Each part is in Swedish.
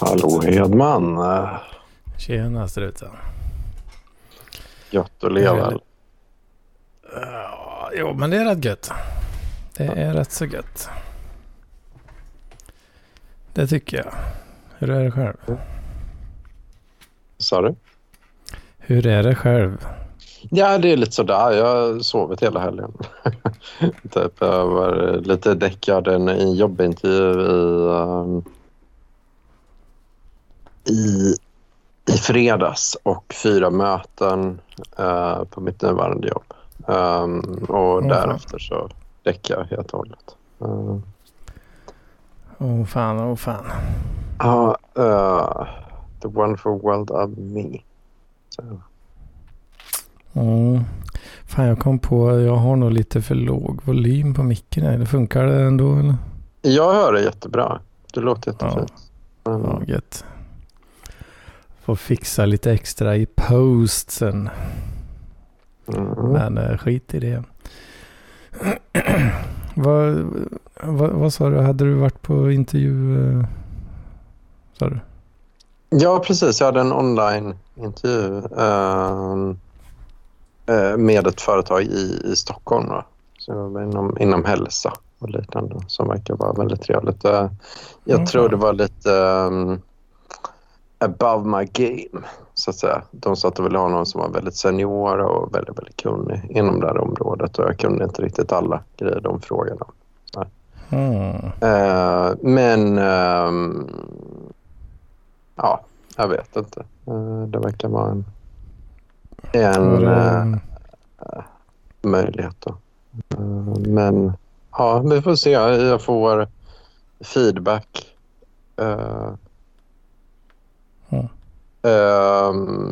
Hallå Hedman. Tjena struten. Gött att leva. Ja, jo, men det är rätt gött. Det är rätt så gött. Det tycker jag. Hur är det själv? Sa du? Hur är det själv? Ja, det är lite sådär. Jag har sovit hela helgen. typ, jag var lite däckad i en jobbintervju i, um, i, i fredags och fyra möten uh, på mitt nuvarande jobb. Um, och fan. därefter så däckade jag helt och hållet. Uh, oh, fan, oh, fan. Ja, uh, the wonderful world of me. Så, Mm. Fan, jag kom på jag har nog lite för låg volym på micken. här. Det funkar det ändå eller? jag hör det jättebra. Det låter jättefint. Mm. Ja, gött. Får fixa lite extra i post sen. Mm. Men eh, skit i det. vad, vad, vad sa du? Hade du varit på intervju? eh, Sa du? Ja, precis. Jag hade en online-intervju ehm, eh, med ett företag i, i Stockholm. Då. Så jag var inom, inom hälsa och liknande som verkar vara väldigt trevligt. Eh, jag Mm. tror det var lite ehm, above my game, så att säga. De sa att de ville ha någon som var väldigt senior och väldigt, väldigt kunnig inom det här området och jag kunde inte riktigt alla grejer de frågade om. Mm. Eh, men ehm, ja, jag vet inte. Eh, det verkar vara en, en eh, möjlighet. Då. Men ja, vi får se. Jag får feedback Mm.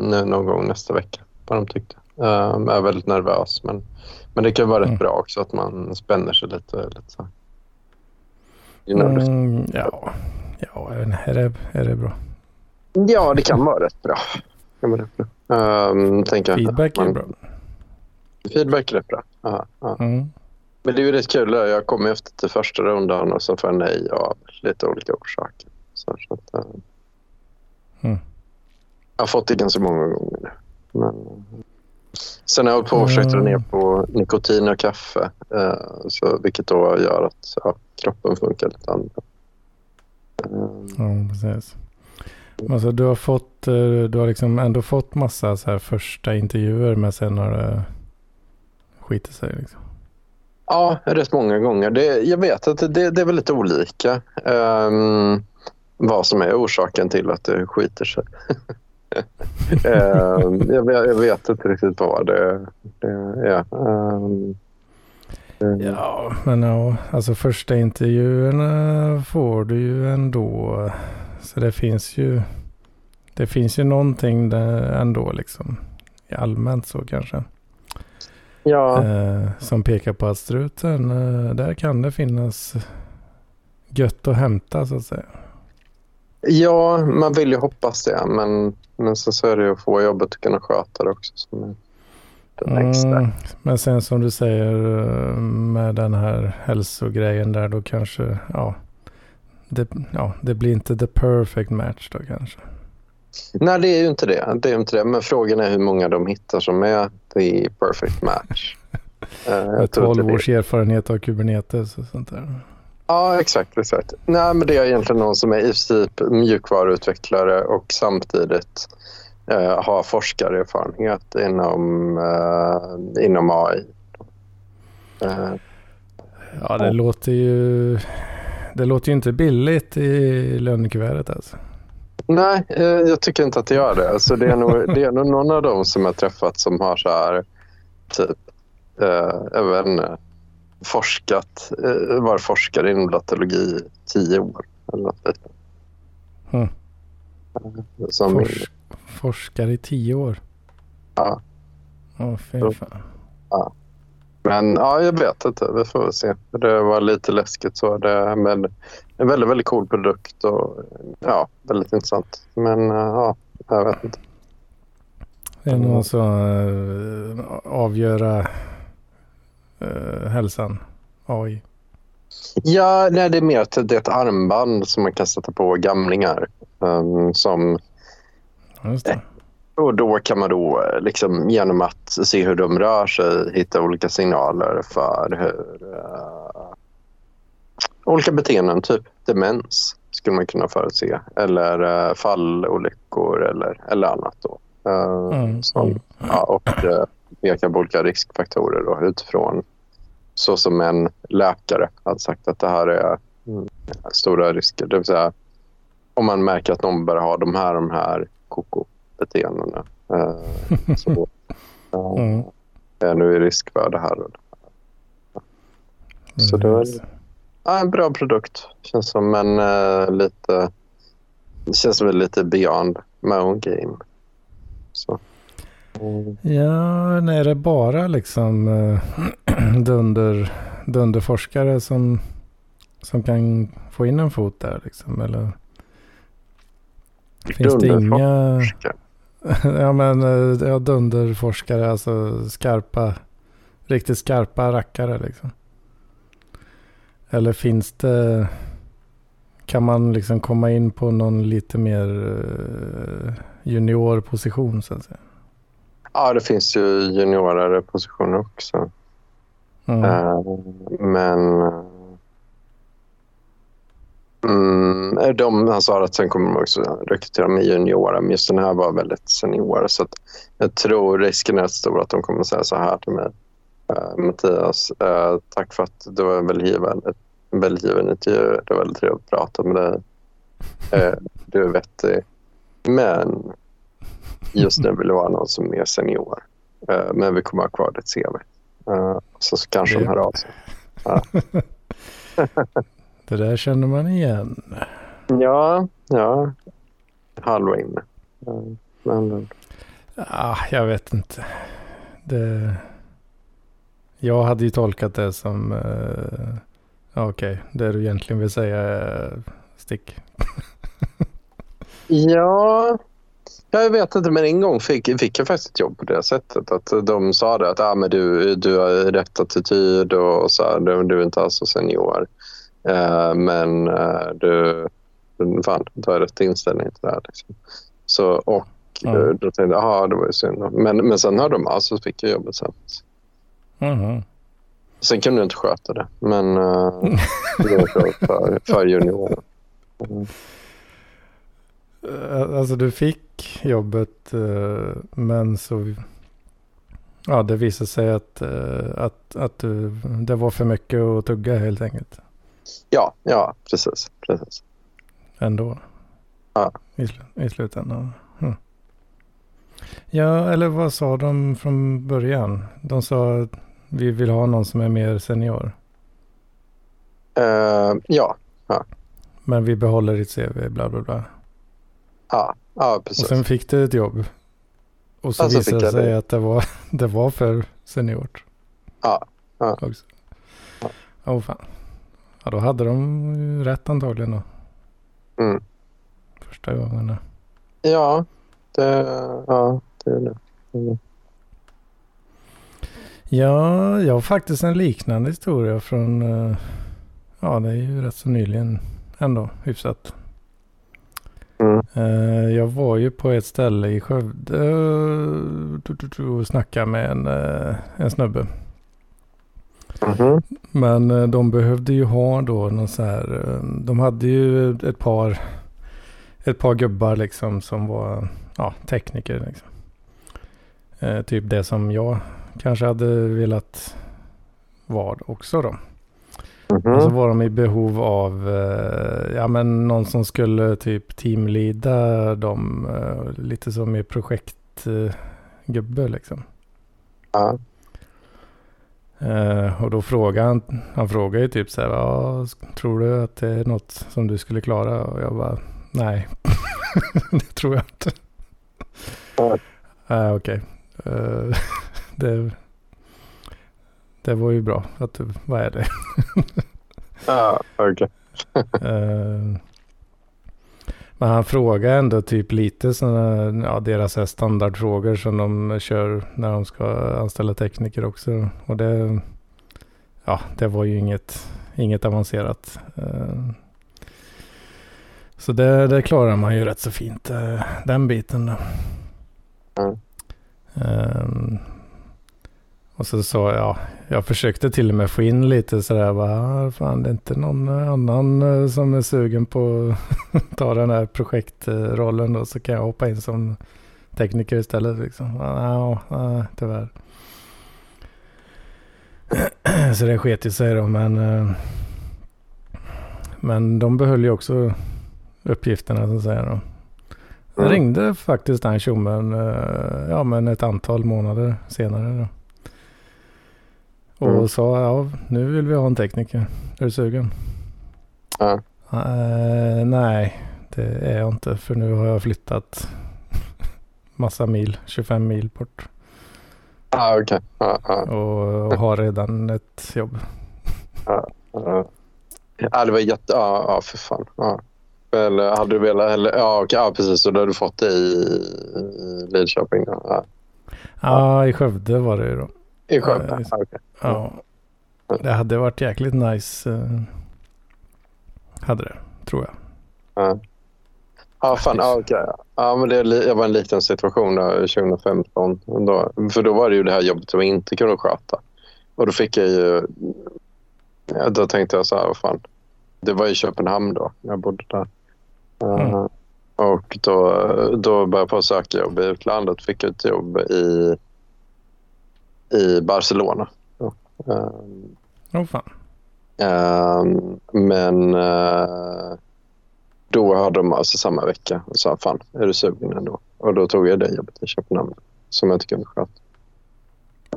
nu någon gång nästa vecka vad de tyckte. Eh, jag är väldigt nervös men, men det kan vara rätt Mm. bra också att man spänner sig lite. lite så. You know, mm, ja, ja är, det, är det bra? Ja, det kan vara rätt bra. Kan vara rätt bra. Ehm, inte. Feedback är Man- bra. Feedback är rätt bra. Ja, ja. Mm. Men det är ju rätt kul. Jag kom efter till första rundan och så får jag nej av lite olika orsaker. Så, så att, eh, Mm. Jag har fått det ganska många gånger nu. Men, sen har jag på och försökt dra ner på nikotin och kaffe. eh, så, vilket då gör att ja, kroppen funkar lite annorlunda. Ehm, Ja, precis. Alltså du har fått, eh, du har liksom ändå fått massa så här första intervjuer men sen har det skitit sig liksom. Ja, rätt många gånger. Det, jag vet att det, det är väl lite olika ehm, vad som är orsaken till att det skiter sig. Ehm, jag, vet, jag vet inte riktigt vad det, det är. Det- Ja, men ja, alltså första intervjuerna får du ju ändå. Så det finns ju, det finns ju någonting där ändå liksom. Allmänt så kanske. ja, Eh, som pekar på att struten, eh, där kan det finnas gött att hämta så att säga. Ja, man vill ju hoppas det. Men, men så, så är det ju att få jobbet att kunna sköta det också. Som är det längsta. Mm, men sen som du säger med den här hälsogrejen där då kanske, ja. Det, ja, det blir inte the perfect match då kanske. Nej, det är ju inte det. det, är inte det. Men frågan är hur många de hittar som är the perfect match. Eh, Med tror inte 12 det- års erfarenhet av Kubernetes och sånt där. Ja, exakt. exakt. Nej, men det är egentligen någon som är i princip mjukvaruutvecklare och samtidigt eh, har forskarerfarenhet inom, eh, inom AI. Eh, Ja, det Ja. låter ju... Det låter ju inte billigt i lönekuvertet alltså. nej, eh, jag tycker inte att det gör det. Alltså, det, är nog, det är nog någon av dem som jag träffat som har så här, typ, eh, jag vet inte, forskat, eh, var forskare inom datalogi i tio år. Eller något. Mm. Eh, Som, Fors, forskar i tio år. Ja. Åh, fy Ja. fan. Men ja, jag vet inte. Vi får väl se. Det var lite läskigt så. Det, men en väldigt, väldigt cool produkt och ja, väldigt intressant. Men eh, ja, jag vet inte. Det är någon som uh, avgöra uh, hälsan. AI. Ja, nej, det är mer att det är ett armband som man kan sätta på gamlingar. Um, som, Just det. och då kan man då eh, liksom, genom att se hur de rör sig hitta olika signaler för hur uh, olika beteenden, typ demens skulle man kunna förutse. Eller uh, fallolyckor eller, eller annat. Då. Uh, Mm, som, ja, och uh, peka på olika riskfaktorer då, utifrån så som en läkare hade sagt att det här är mm, stora risker. Det vill säga om man märker att någon börjar ha de här, de här koko-beteendena. Eh, så eh, Mm. är nu i risk för det här. och det. Så det var ja, en bra produkt. Känns som men eh, lite... Det känns som lite beyond my own game. Så. Ja, nej, är det bara liksom uh, dunder, dunderforskare som, som kan få in en fot där liksom? Eller finns det inga... ja men eh, ja, dunderforskare, alltså skarpa, riktigt skarpa rackare liksom. Eller finns det, kan man liksom komma in på någon lite mer uh, juniorposition så att säga? Ja, det finns ju juniorare positioner också. Mm. Eh, men... Mm, de, han sa att sen kommer de också rekrytera med juniorer, men just den här var väldigt senior. Så jag tror risken är stor att de kommer säga så här till mig. Eh, Mattias, eh, tack för att du var en väldigt given, en intervju. Det var väldigt trevligt att prata med dig. Eh, du är vettig. Men just nu vill jag vara någon som är senior. Eh, men vi kommer ha kvar ditt CV. Eh, så, så kanske de hör av sig. Det där känner man igen. Ja, ja. Halva inne. Eh, Men, Ah, jag vet inte. Det... Jag hade ju tolkat det som... Uh... Okej, okay. det du egentligen vill säga är stick. ja, jag vet inte. Men en gång fick, fick jag faktiskt ett jobb på det sättet. Att de sa det att ah, men du, du har rätt attityd och så här, du, du är inte alls så senior. Uh, men uh, du, fan, du har rätt inställning till det här. Liksom. Så, och Mm. Då tänkte jag, jaha, det var ju synd. Men, men sen hörde de av sig och fick jag jobbet sen. Mhm. Sen kunde jag inte sköta det, men uh, det var för, för, för juniorer. Mm. Eh, Alltså du fick jobbet eh, men så... Ja, det visade sig att, eh, att, att du, det var för mycket att tugga helt enkelt. Ja, ja, precis. precis. Ändå. Ja. I, sl i slutändan. Hm. Ja, eller vad sa de från början? De sa att vi vill ha någon som är mer senior. Uh, ja, Men vi behåller ditt CV, bla bla bla. Ja, ja, Och precis. sen fick du ett jobb. Och så Ja, så visade det sig det. att det var, det var för seniort. Ja, ja. Också. Ja. Åh fan. Ja, då hade de rätt antagligen då. Mm. Första gången. Ja, det, ja, det är det. Mm. Ja, jag har faktiskt en liknande historia från, eh, ja det är ju rätt så nyligen ändå, hyfsat. Mm. Eh, Jag var ju på ett ställe i Skövde och snackade med en, eh, en snubbe. Mhm. Men eh, de behövde ju ha då någon så här, de hade ju ett par, ett par gubbar liksom som var ja, tekniker. Liksom. Eh, typ det som jag kanske hade velat vara också då. Mhm. Och så var de i behov av eh, ja, men någon som skulle typ teamlida dem eh, lite som i projektgubbe eh, liksom. Ja. Eh, och då frågade han, han frågade ju typ så här, ja, tror du att det är något som du skulle klara? Och jag bara, nej, det tror jag inte. Ja. Nej, okej. Eh, det, det var ju bra att vad är det? Ja, okej. Eh, Men han frågar ändå typ lite sådana, ja deras här standardfrågor som de kör när de ska anställa tekniker också. Och det, ja det var ju inget, inget avancerat. Eh, så det, det klarar man ju rätt så fint, eh, den biten då. Mm. Och så sa jag, jag försökte till och med få in lite sådär, va, fan det är inte någon annan eh, som är sugen på att ta den här projektrollen då, så kan jag hoppa in som tekniker istället liksom. Ja, ja tyvärr. Så det sket ju sig då, men eh, men de behöll ju också uppgifterna så att säga då. Jag ringde faktiskt den tjommen eh, ja, men ett antal månader senare. Då. Och Mm. sa ja, nu vill vi ha en tekniker. Är du sugen? Ja. Eh, nej, det är jag inte för nu har jag flyttat massa mil, 25 mil bort. Ah, okej. Ja, ja, Och, och har redan ett jobb. ja. Ja, det var jätte... Ja, ja för fan. Eller hade du velat... Eller, ja, okej, ja, precis. Så då hade du fått det i, i Lidköping? Ja. I Skövde var det ju då. I Skövde? Ja, Ja, okej. Ja, det hade varit jäkligt nice. eh, hade det, tror jag. Ja. Ja, fan. Ja, okej. Ja, men det, jag var i en liten situation där 2015. Då, för då var det ju det här jobbet som jag inte kunde sköta. Och då fick jag ju... Ja, då tänkte jag så här, vad fan. Det var i Köpenhamn då, jag bodde där. Mm. Uh, och då, då började jag på att söka jobb i utlandet. Fick ett jobb i, i Barcelona. Uh, Åh fan. Ehm, men eh, då hade de alltså samma vecka och sa fan, är du sugen ändå? Och då tog jag det jobbet i Köpenhamn som jag inte kunde sköta.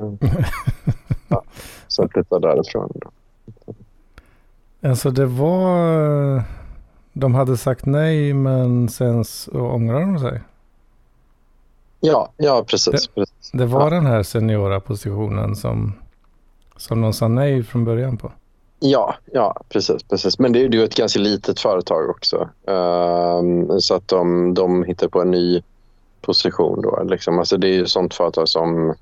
Mm. ja, så jag flyttade därifrån. Då. Alltså det var... De hade sagt nej men sen så ångrade de sig. Ja, ja precis. precis. Det var Ja. den här seniora positionen som, som de sa nej från början på. Ja, ja precis, precis. Men det, är- ju ett ganska litet företag också. Ehm, så att de, de hittar på en ny position då. Liksom. Alltså det är ju sånt företag som...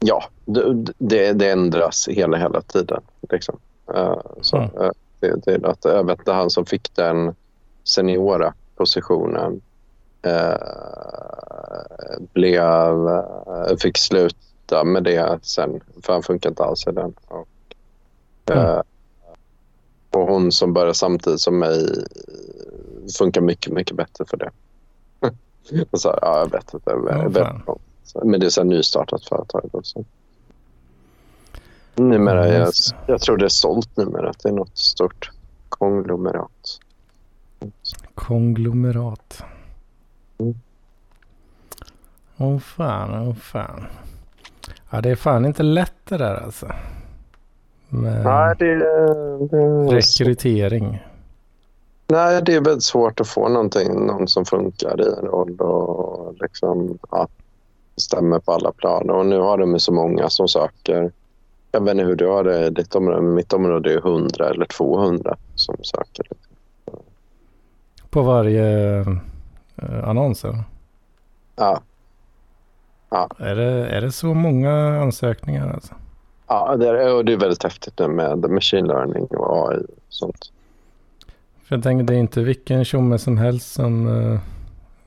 Ja, det, det, ändras hela, hela tiden. Liksom. Eh, så, Mm. eh, det, det, är att, jag vet han som fick den seniora positionen eh, blev, eh, fick sluta med det sen, för han funkar inte alls i den. Och, Mm. eh, och hon som började samtidigt som mig funkar mycket, mycket bättre för det. och så, ja, jag vet inte. Inte. men det är så här nystartat företag också. Numera, Ja, jag, jag tror det är sålt numera. Det är något stort konglomerat. Konglomerat. Mm. Åh fan, åh fan. Ja det är fan inte lätt det där alltså. Med Nej, det, det, rekrytering. nej, det är väldigt svårt att få någonting, någon som funkar i en roll och liksom, ja, stämmer på alla plan. Och nu har de ju så många som söker. Jag vet inte hur du har det i ditt område, men mitt område är 100 eller 200 som söker. På varje eh, annons eller? Ja, Är det, är det så många ansökningar alltså? ja det, är, och det är väldigt häftigt nu med machine learning och AI och sånt. För jag tänker det är inte vilken tjomme som helst som eh,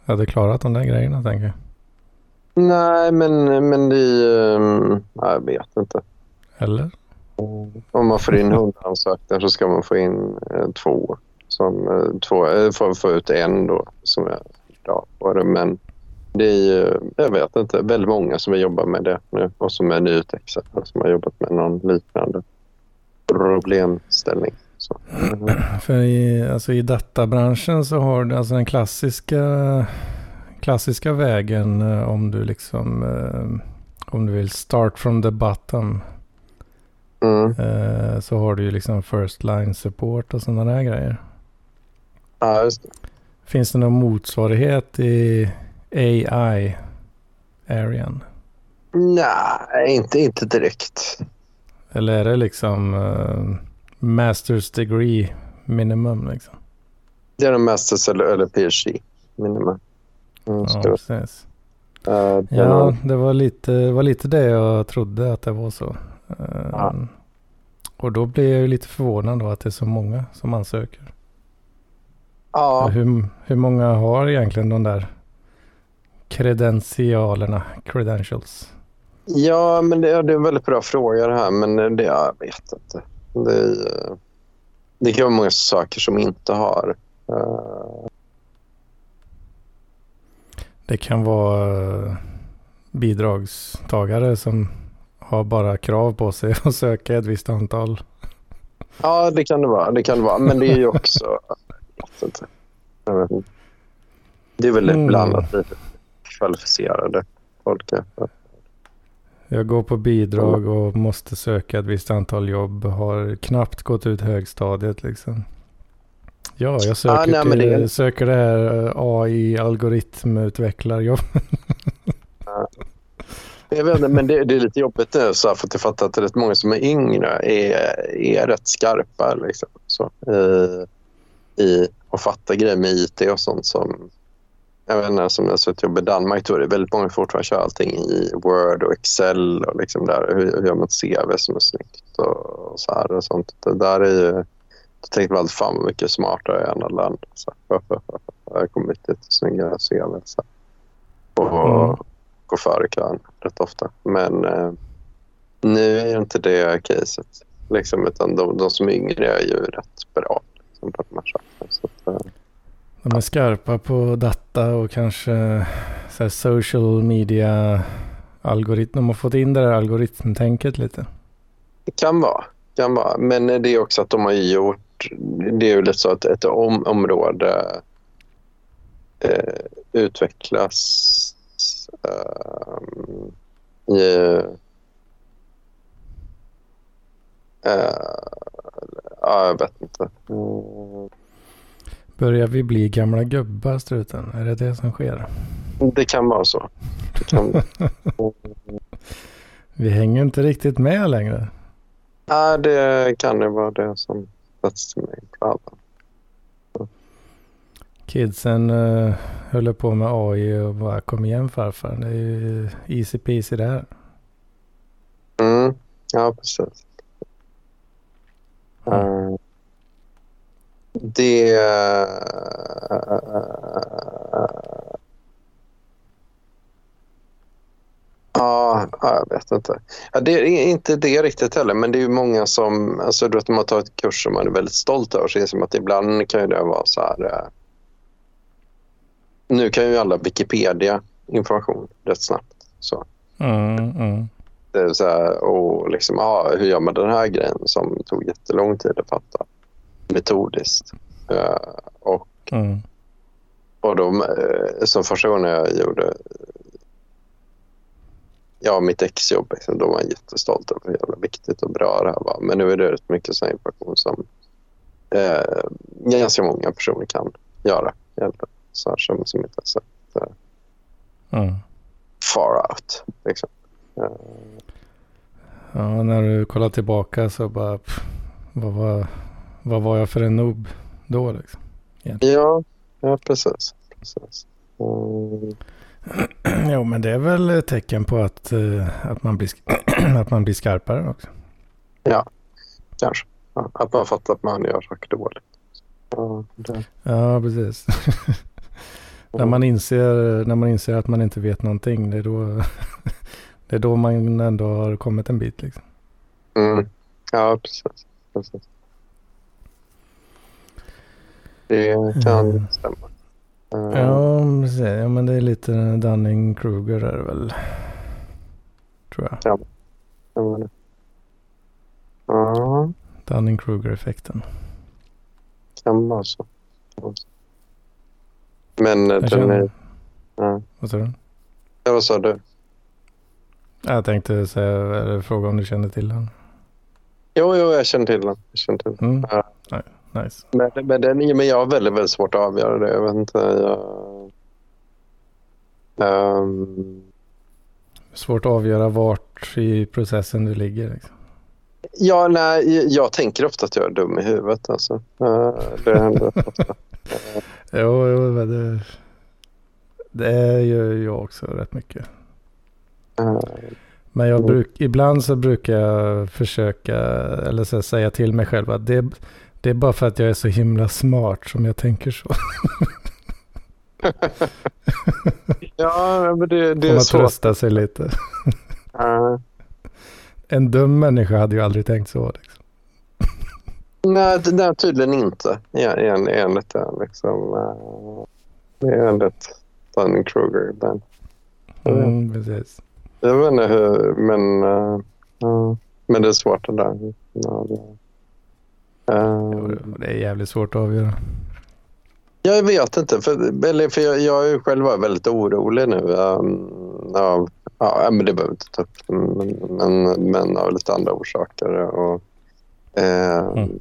hade klarat de där grejerna tänker jag. Nej, men, men det är... Um, ja, jag vet inte. Eller? Om man får in 100 ansökningar så ska man få in eh, två. Som, eh, två eh, får få ut en då som är bra på det. Men det är ju, jag vet inte, väldigt många som jobbar med det nu och som är nyutexade som har jobbat med någon liknande problemställning. Så. För i, alltså i databranschen så har du alltså den klassiska, klassiska vägen eh, om du liksom eh, om du vill start from the bottom Mm. eh, så har du ju liksom first line support och sådana där grejer. Ja, just det. Finns det någon motsvarighet i AI-arean? Nej, inte, inte direkt. Eller är det liksom eh, masters degree minimum liksom? Det är en masters eller, eller PhD minimum. Mm, Ja, precis. är Ja, det var lite, var lite det jag trodde att det var så. Ja. Och då blir jag ju lite förvånad då att det är så många som ansöker. Ja, Hur, hur många har egentligen de där kredentialerna, credentials? ja men det, det är en väldigt bra fråga det här, men det, jag vet inte. Det, är, det kan vara många saker som inte har. eh, Det kan vara eh, bidragstagare som har bara krav på sig att söka ett visst antal. Ja, det kan det vara. Det kan det vara. Men det är ju också... Jag vet inte. Jag vet inte. Det är väl Mm. blandat kvalificerade folk. kanske. Jag går på bidrag och måste söka ett visst antal jobb. Har knappt gått ut högstadiet liksom. Ja, jag söker, Ah, nej, till, det- söker det här eh, AI-algoritmutvecklarjobb. Jag vet inte, men det, det är lite jobbigt nu så här, för att jag fattar att rätt många som är yngre är, är rätt skarpa liksom, så, i, i att fatta grejer med IT och sånt som... Jag vet inte, som när jag sökte jobb i Danmark då är det väldigt många fortfarande kör allting i Word och Excel och liksom där, hur, hur gör man ett CV som är snyggt och, och så här och sånt. Det där är ju... Då tänkte alltid fan vad mycket smartare jag alla andra. Så, jag har kommit lite snyggare CV. Så. Och, Mm. gå före kön rätt ofta. Men eh, nu är ju inte det caset. Liksom, utan de, de som är yngre är ju rätt bra liksom, på de här sakerna. Så att, eh, de är skarpa på data och kanske så här social media algoritm. De har fått in det där algoritmtänket lite. det kan vara. Kan vara. Men det är också att de har gjort... Det är ju lite så att ett om, område eh, utvecklas eh, i... Eh, ja, jag vet inte. Mm. Börjar vi bli gamla gubbar struten? Är det det som sker? Det kan vara så. Det kan... Vi hänger inte riktigt med längre. ja, det kan ju vara det som sätts till mig. Kidsen uh, höll på med AI och bara kom igen farfar. Det är ju easy peasy det här. Mm. Ja, precis. Mm. Det... Ja, ja, jag vet inte. Ja, det är inte det riktigt heller, men det är många som... Alltså, du vet, om man tar ett kurs som man är väldigt stolt över så inser man att ibland kan det vara så här... eh, Nu kan ju alla Wikipedia information rätt snabbt. Så. Mm, mm. Det är så här, och liksom, ah, hur gör man den här grejen som tog jättelång tid att fatta metodiskt. Eh, och, Mm. och de, eh, som första gången jag gjorde ja, mitt exjobb, liksom, då var jag jättestolt över hur jävla viktigt och bra det här var. Men nu är det rätt mycket sån information som eh, ganska många personer kan göra. egentligen. Så här, som, som inte har sett eh, Mm. far out. Liksom. Eh, Ja, när du kollar tillbaka så bara, pff, vad, var, vad var jag för en noob då liksom? ja, ja, precis. precis. Mm. jo, men det är väl ett tecken på att, eh, att, man, blir, att man blir skarpare också. Kanske. Ja, att man fattar att man gör saker dåligt. Ja, Ja, precis. när, man inser, när man inser att man inte vet någonting, det är då, det är då man ändå har kommit en bit. Liksom. mm. Ja, precis. precis. Det kan Mm. stämma. Eh, Ja, precis. ja, men det är lite Dunning-Kruger där väl. Tror jag. kan vara det. Ja, Dunning-Kruger-effekten. kan vara så. Kan vara så. Men eh, Jag den känner, är... Ja. vad sa du? Ja, vad sa du? Jag tänkte säga, fråga om du kände till den. Jo, jo, jag känner till den. Jag känner till den. Mm. Ja. Nej, nice. Men, men, den, men jag har väldigt, väldigt svårt att avgöra det. Jag vet inte. Jag, Ehm, Svårt att avgöra vart i processen du ligger. Liksom. Ja, nej, jag tänker ofta att jag är dum i huvudet. Alltså. Eh, Det händer ofta. Jo, jo men det, det gör jag också rätt mycket. Eh, Men jag Mm. bruk, ibland så brukar jag försöka, eller så säga till mig själv att det, det är bara för att jag är så himla smart som jag tänker så. Ja, men det, det Får är man svårt. trösta sig lite. En dum människa hade ju aldrig tänkt så. Liksom. Nej, det där tydligen inte. Ja, en, enligt det. Liksom, är enligt Dunning-Kruger. Men Mm, precis. jag vet inte hur, men, eh, ja, men det är svårt det där. Ja, det, Jo, Det är jävligt svårt att avgöra. jag vet inte, för, eller, för jag, jag är själv väldigt orolig nu. Um, av, ja, men det behöver inte ta upp, men, men, men av lite andra orsaker. Och, eh, Mm.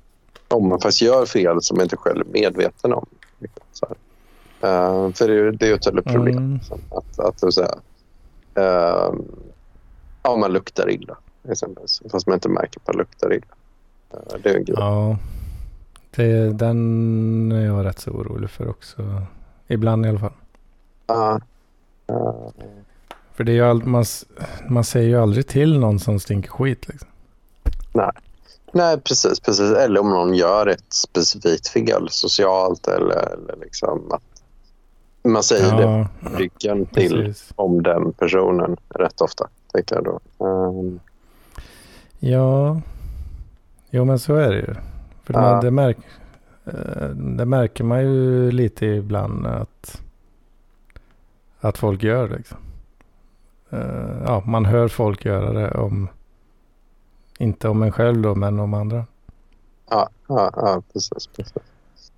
Om man faktiskt gör fel som man inte själv är medveten om. Så. Eh, för det, det är ju ett väldigt problem. Mm. Liksom, att, att så här, eh, ja, man luktar illa, exempelvis, fast man inte märker att man luktar illa. Det grej. Ja, det, den är jag rätt så orolig för också. Ibland i alla fall. Ja. Eh, För det är ju all, man, man säger ju aldrig till någon som stinker skit. Liksom. Nej, precis, precis. Eller om någon gör ett specifikt fel socialt eller, eller liksom att man säger det Ja, på ryggen till precis. om den personen rätt ofta, tänker jag då. Um, Ja, jo men så är det ju. För Ja. man, det, märk, eh, det märker man ju lite ibland att, att folk gör liksom. Eh, Ja, man hör folk göra det om, inte om en själv då, men om andra. ja, ja, ja precis, precis.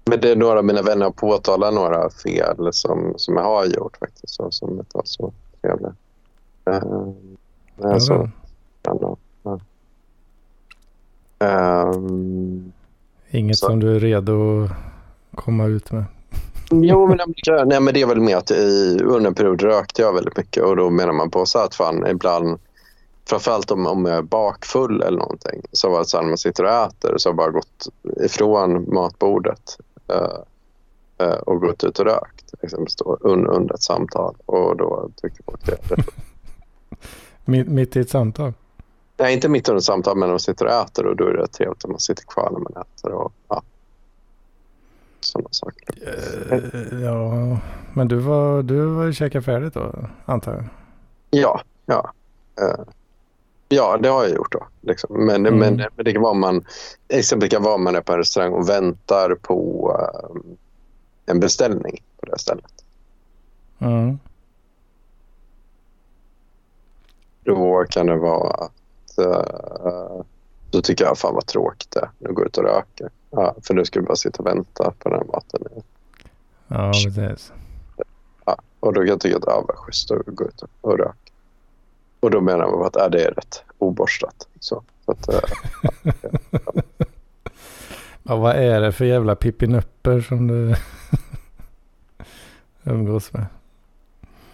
Men det är några av mina vänner har påtalat några fel som, som jag har gjort faktiskt och som inte var så trevliga. Um, alltså, ja, ja. Um, Inget Så. som du är redo att komma ut med. Jo, men, jag- nej, men det är väl mer att i, under en period rökte jag väldigt mycket och då menar man på så att fan ibland, framförallt om, om jag är bakfull eller någonting, så var det så här när man sitter och äter så har jag bara gått ifrån matbordet eh, eh, och gått ut och rökt, exempelvis då, un, under ett samtal och då tyckte folk det är rätt Mitt, mitt i ett samtal. Nej, inte mitt under samtal, men när man sitter och äter och då är det trevligt att man sitter kvar när man äter och ja, sådana saker. Eh, ja, men du var, du var käkat färdigt då, antar jag. Ja, ja. Eh, ja, det har jag gjort då. Liksom. Men, Mm. men, men det kan vara om man, exempel kan vara om man är på en restaurang och väntar på eh, en beställning på det stället. Mm. Då kan det vara eh, då tycker jag fan vad tråkigt det är. Nu går jag ut och röker. Ja, för nu ska vi bara sitta och vänta på den maten. Ja, precis. Ja, och då kan jag tycka att ja, vad schysst att gå ut och röka. Och då menar man att ja, det är rätt oborstat. Så, så att, eh, Ja, vad är det för jävla pippinupper som du umgås med?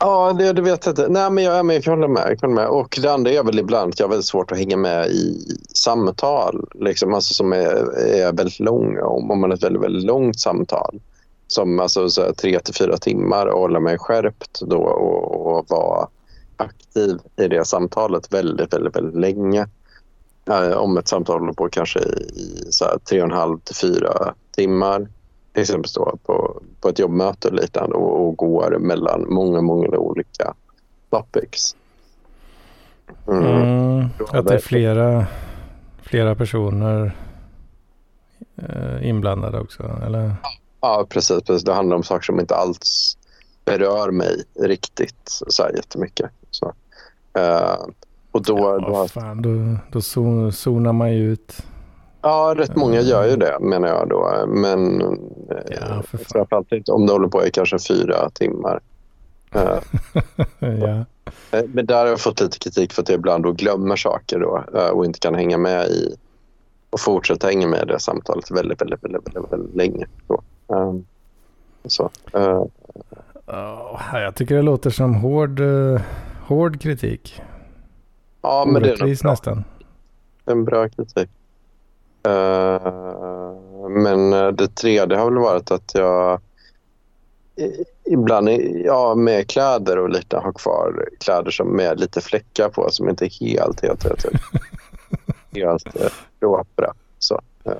Ja, det, det vet jag inte. Nej, men jag, men jag kan hålla med. Jag håller med. Och det andra är väl ibland att jag har väldigt svårt att hänga med i samtal liksom, alltså, som är, är väldigt långa. Om, om man har ett väldigt, väldigt långt samtal som alltså, så här, tre till fyra timmar och hålla mig skärpt då och, och vara aktiv i det samtalet väldigt, väldigt, väldigt länge. Eh, om ett samtal håller på kanske i, i så här, tre och en halv till fyra timmar till exempel då på, på ett jobbmöte och liknande och, och går mellan många, många olika topics. Mm. Mm, att det är flera, flera personer eh, inblandade också, eller? Ja, precis, precis. Det handlar om saker som inte alls berör mig riktigt så här jättemycket. Så, eh, och då, ja, då, fan, då, då zo- zonar man ju ut. Ja, rätt många gör ju det menar jag då. Men eh, Ja, för fan. framförallt om det håller på i kanske fyra timmar. Eh, ja. Eh, Men där har jag fått lite kritik för att jag ibland då glömmer saker då, eh, och inte kan hänga med i och fortsätta hänga med i det samtalet väldigt, väldigt, väldigt, väldigt, väldigt länge. Då. Um, så, eh, Ja, jag tycker det låter som hård, eh, hård kritik. ja, men det är Orättvis bra. nästan. en bra kritik. Eh, men eh, det tredje har väl varit att jag... eh, ibland ja, med kläder och lite ha kvar kläder som med lite fläckar på som inte är helt, helt, helt, helt, helt eh, råbra. Så, eh,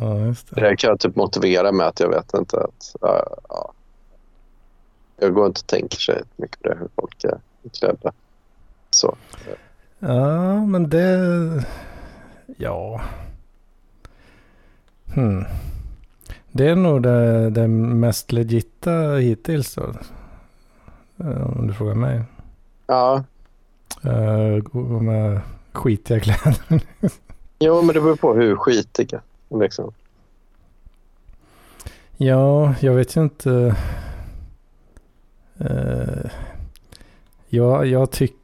Ja, det. det kan jag typ motivera med att jag vet inte att ja. jag går inte och tänker så mycket på det hur folk är klädda. Så. Ja, men det... Ja. Hmm. Det är nog det, det mest legitta hittills då. Eh, Om du frågar mig. Ja, Uh, gå med skitiga kläder. jo, men det beror på hur skitiga. Liksom. ja, jag vet ju inte. Uh, ja, jag tycker,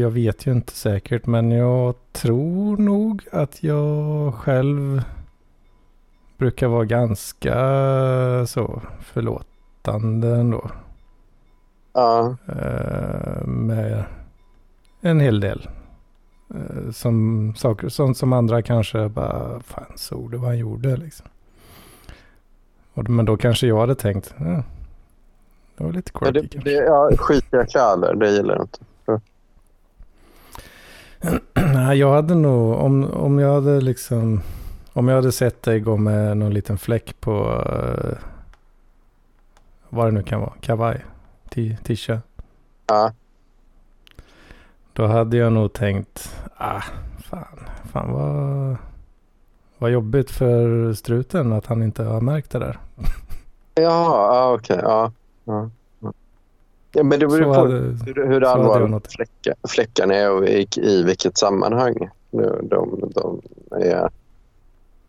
jag vet ju inte säkert, men jag tror nog att jag själv brukar vara ganska så förlåtande ändå. Ja, Eh, med en hel del. Eh, som saker, sånt som andra kanske bara, fan såg du vad han gjorde liksom. Och, men då kanske jag hade tänkt, ja, det var lite quirky det, kanske. det, ja skitiga kläder, det gillar jag inte. Jag hade nog, om, om jag hade liksom, om jag hade sett dig gå med någon liten fläck på, uh, vad det nu kan vara, kavaj, tisha. Ja, Då hade jag nog tänkt, ah, fan, fan vad, vad jobbigt för struten att han inte har märkt det där. Jaha, ja, okej. Ja, ja, ja. Ja, men det beror på hade, hur, allvarligt fläckar, fläckarna är och i, i vilket sammanhang nu de, de är.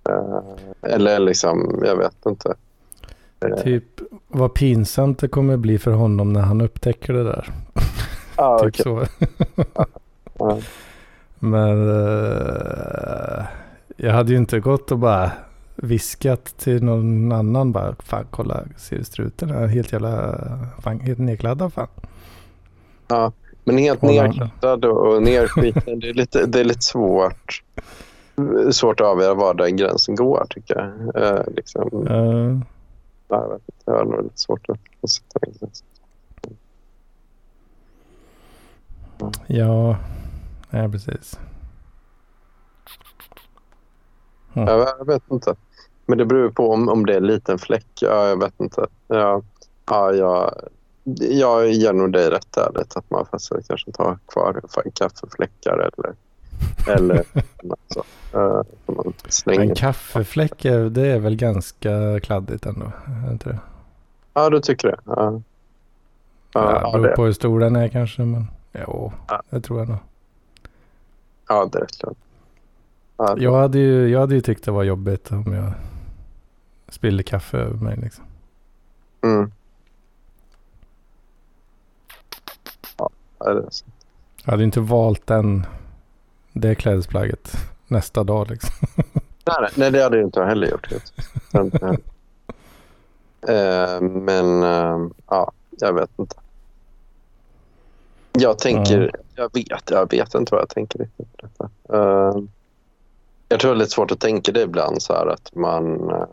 Eh, eller liksom, jag vet inte. Eh, typ vad pinsamt det kommer bli för honom när han upptäcker det där. ja, typ så. Ja. Men eh, jag hade ju inte gått och bara viskat till någon annan bara, fan kolla, ser struten är helt jävla, fan, helt nedkladdad fan. Ja, men helt nerkladdad och nerskiten, det är lite, det är lite svårt. Svårt att avgöra var den gränsen går tycker jag. Eh, liksom, Eh, jag, vet inte, jag har lite svårt att, att sätta den gränsen. ja, ja precis. Jag, jag vet inte. Men det beror på om, om det är en liten fläck. Ja, jag vet inte. Ja, ja, jag, jag ger nog dig rätt ärligt att man faktiskt kanske tar kvar för kaffefläckar eller, eller något så. Uh, man slänger. En kaffefläck, är- det är väl ganska kladdigt ändå? Inte det? Ja, du tycker det? Ja, Ja, ja, ja, beror det, på hur stor den är kanske, men jo, Ja. det tror jag nog. ja, det är klart. Ja, Jag hade, ju, jag hade ju tyckt det var jobbigt om jag spillde kaffe över mig liksom. Mm. Ja, det är så. Jag hade inte valt den, det klädesplagget nästa dag liksom. Nej, nej, det hade jag inte heller gjort. Eh, men eh, ja, jag vet inte. Jag tänker, jag vet, jag vet inte vad jag tänker riktigt på detta. Eh, jag tror det är lite svårt att tänka det ibland så här att man uh,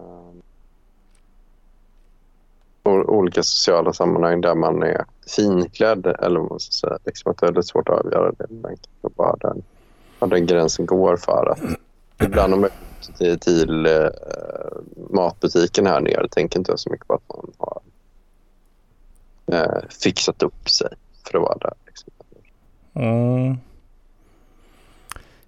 olika sociala sammanhang där man är finklädd eller vad man ska säga. Liksom att det är lite svårt att avgöra det. Kan bara den, var den gränsen går för att ibland om jag till, till eh, matbutiken här nere tänker inte jag så mycket på att man har eh, fixat upp sig för att vara där. Liksom. Mm.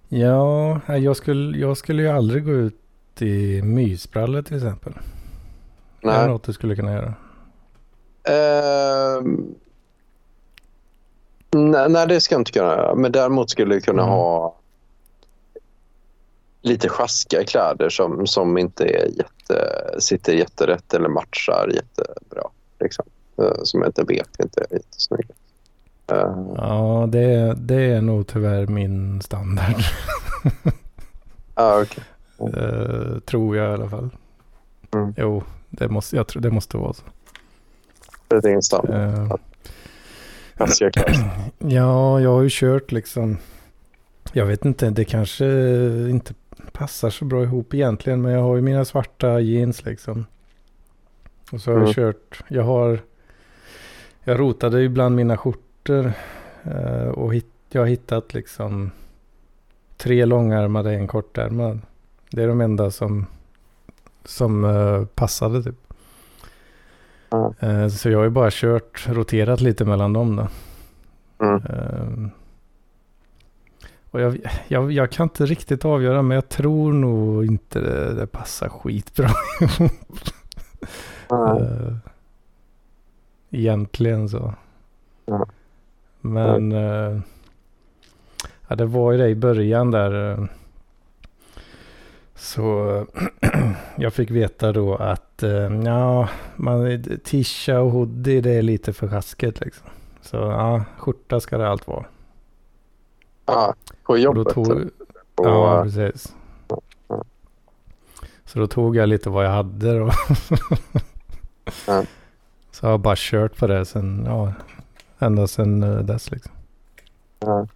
Ja, nej, jag skulle, jag skulle ju aldrig gå ut i mysbrallor till exempel. Är det Nej. något du skulle kunna göra? Ehm, nej, nej, det ska jag inte kunna göra. Men däremot skulle jag kunna Mm. ha lite sjaskiga kläder som, som inte är jätte, sitter jätterätt eller matchar jättebra. Liksom. Eh, som jag inte vet inte är jättesnygga. Uh, Ja, det, det är nog tyvärr min standard. ah, okay. Eh, tror jag i alla fall. Mm. Jo, det måste, jag tror det måste vara så. Det är ingen standard. Ja, jag har ju kört liksom. Jag vet inte, det kanske inte passar så bra ihop egentligen. Men jag har ju mina svarta jeans liksom. Och så har jag Mm. kört, jag har, jag rotade ju bland mina skjortor eh, och hit, jag har hittat liksom tre långärmade, en kortärmad. Det är de enda som, som eh, passade typ. Eh, så jag har ju bara kört, roterat lite mellan dem då. Mm. Eh, och jag, jag, jag kan inte riktigt avgöra men jag tror nog inte det, det passar skitbra. Eh, Egentligen så. Ja. Men ja, det var ju det i början där. Så jag fick veta då att eh, ja, man, tisha och hoodie det är lite för sjaskigt liksom. Så ja, skjorta ska det allt vara. Ja, på Och då jobbet. tog, typ. Och, ja, precis. Så då tog jag lite vad jag hade då. Ja. Så jag har bara kört på det sen, ja, ända sen eh, dess liksom. ja.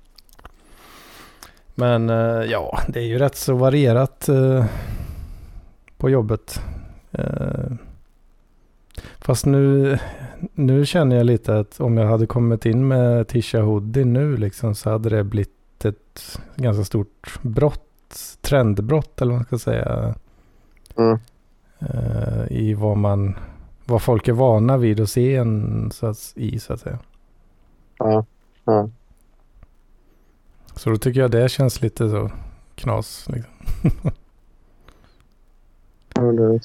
Men eh, ja, det är ju rätt så varierat eh, på jobbet. Eh, fast nu, nu känner jag lite att om jag hade kommit in med Tisha Hoodie nu liksom så hade det blivit ett ganska stort brott, trendbrott eller vad man ska säga. Mm. I vad man, vad folk är vana vid att se en så att, i så att säga. Ja. Ja. Så då tycker jag det känns lite så knas. Liksom. Ja, det.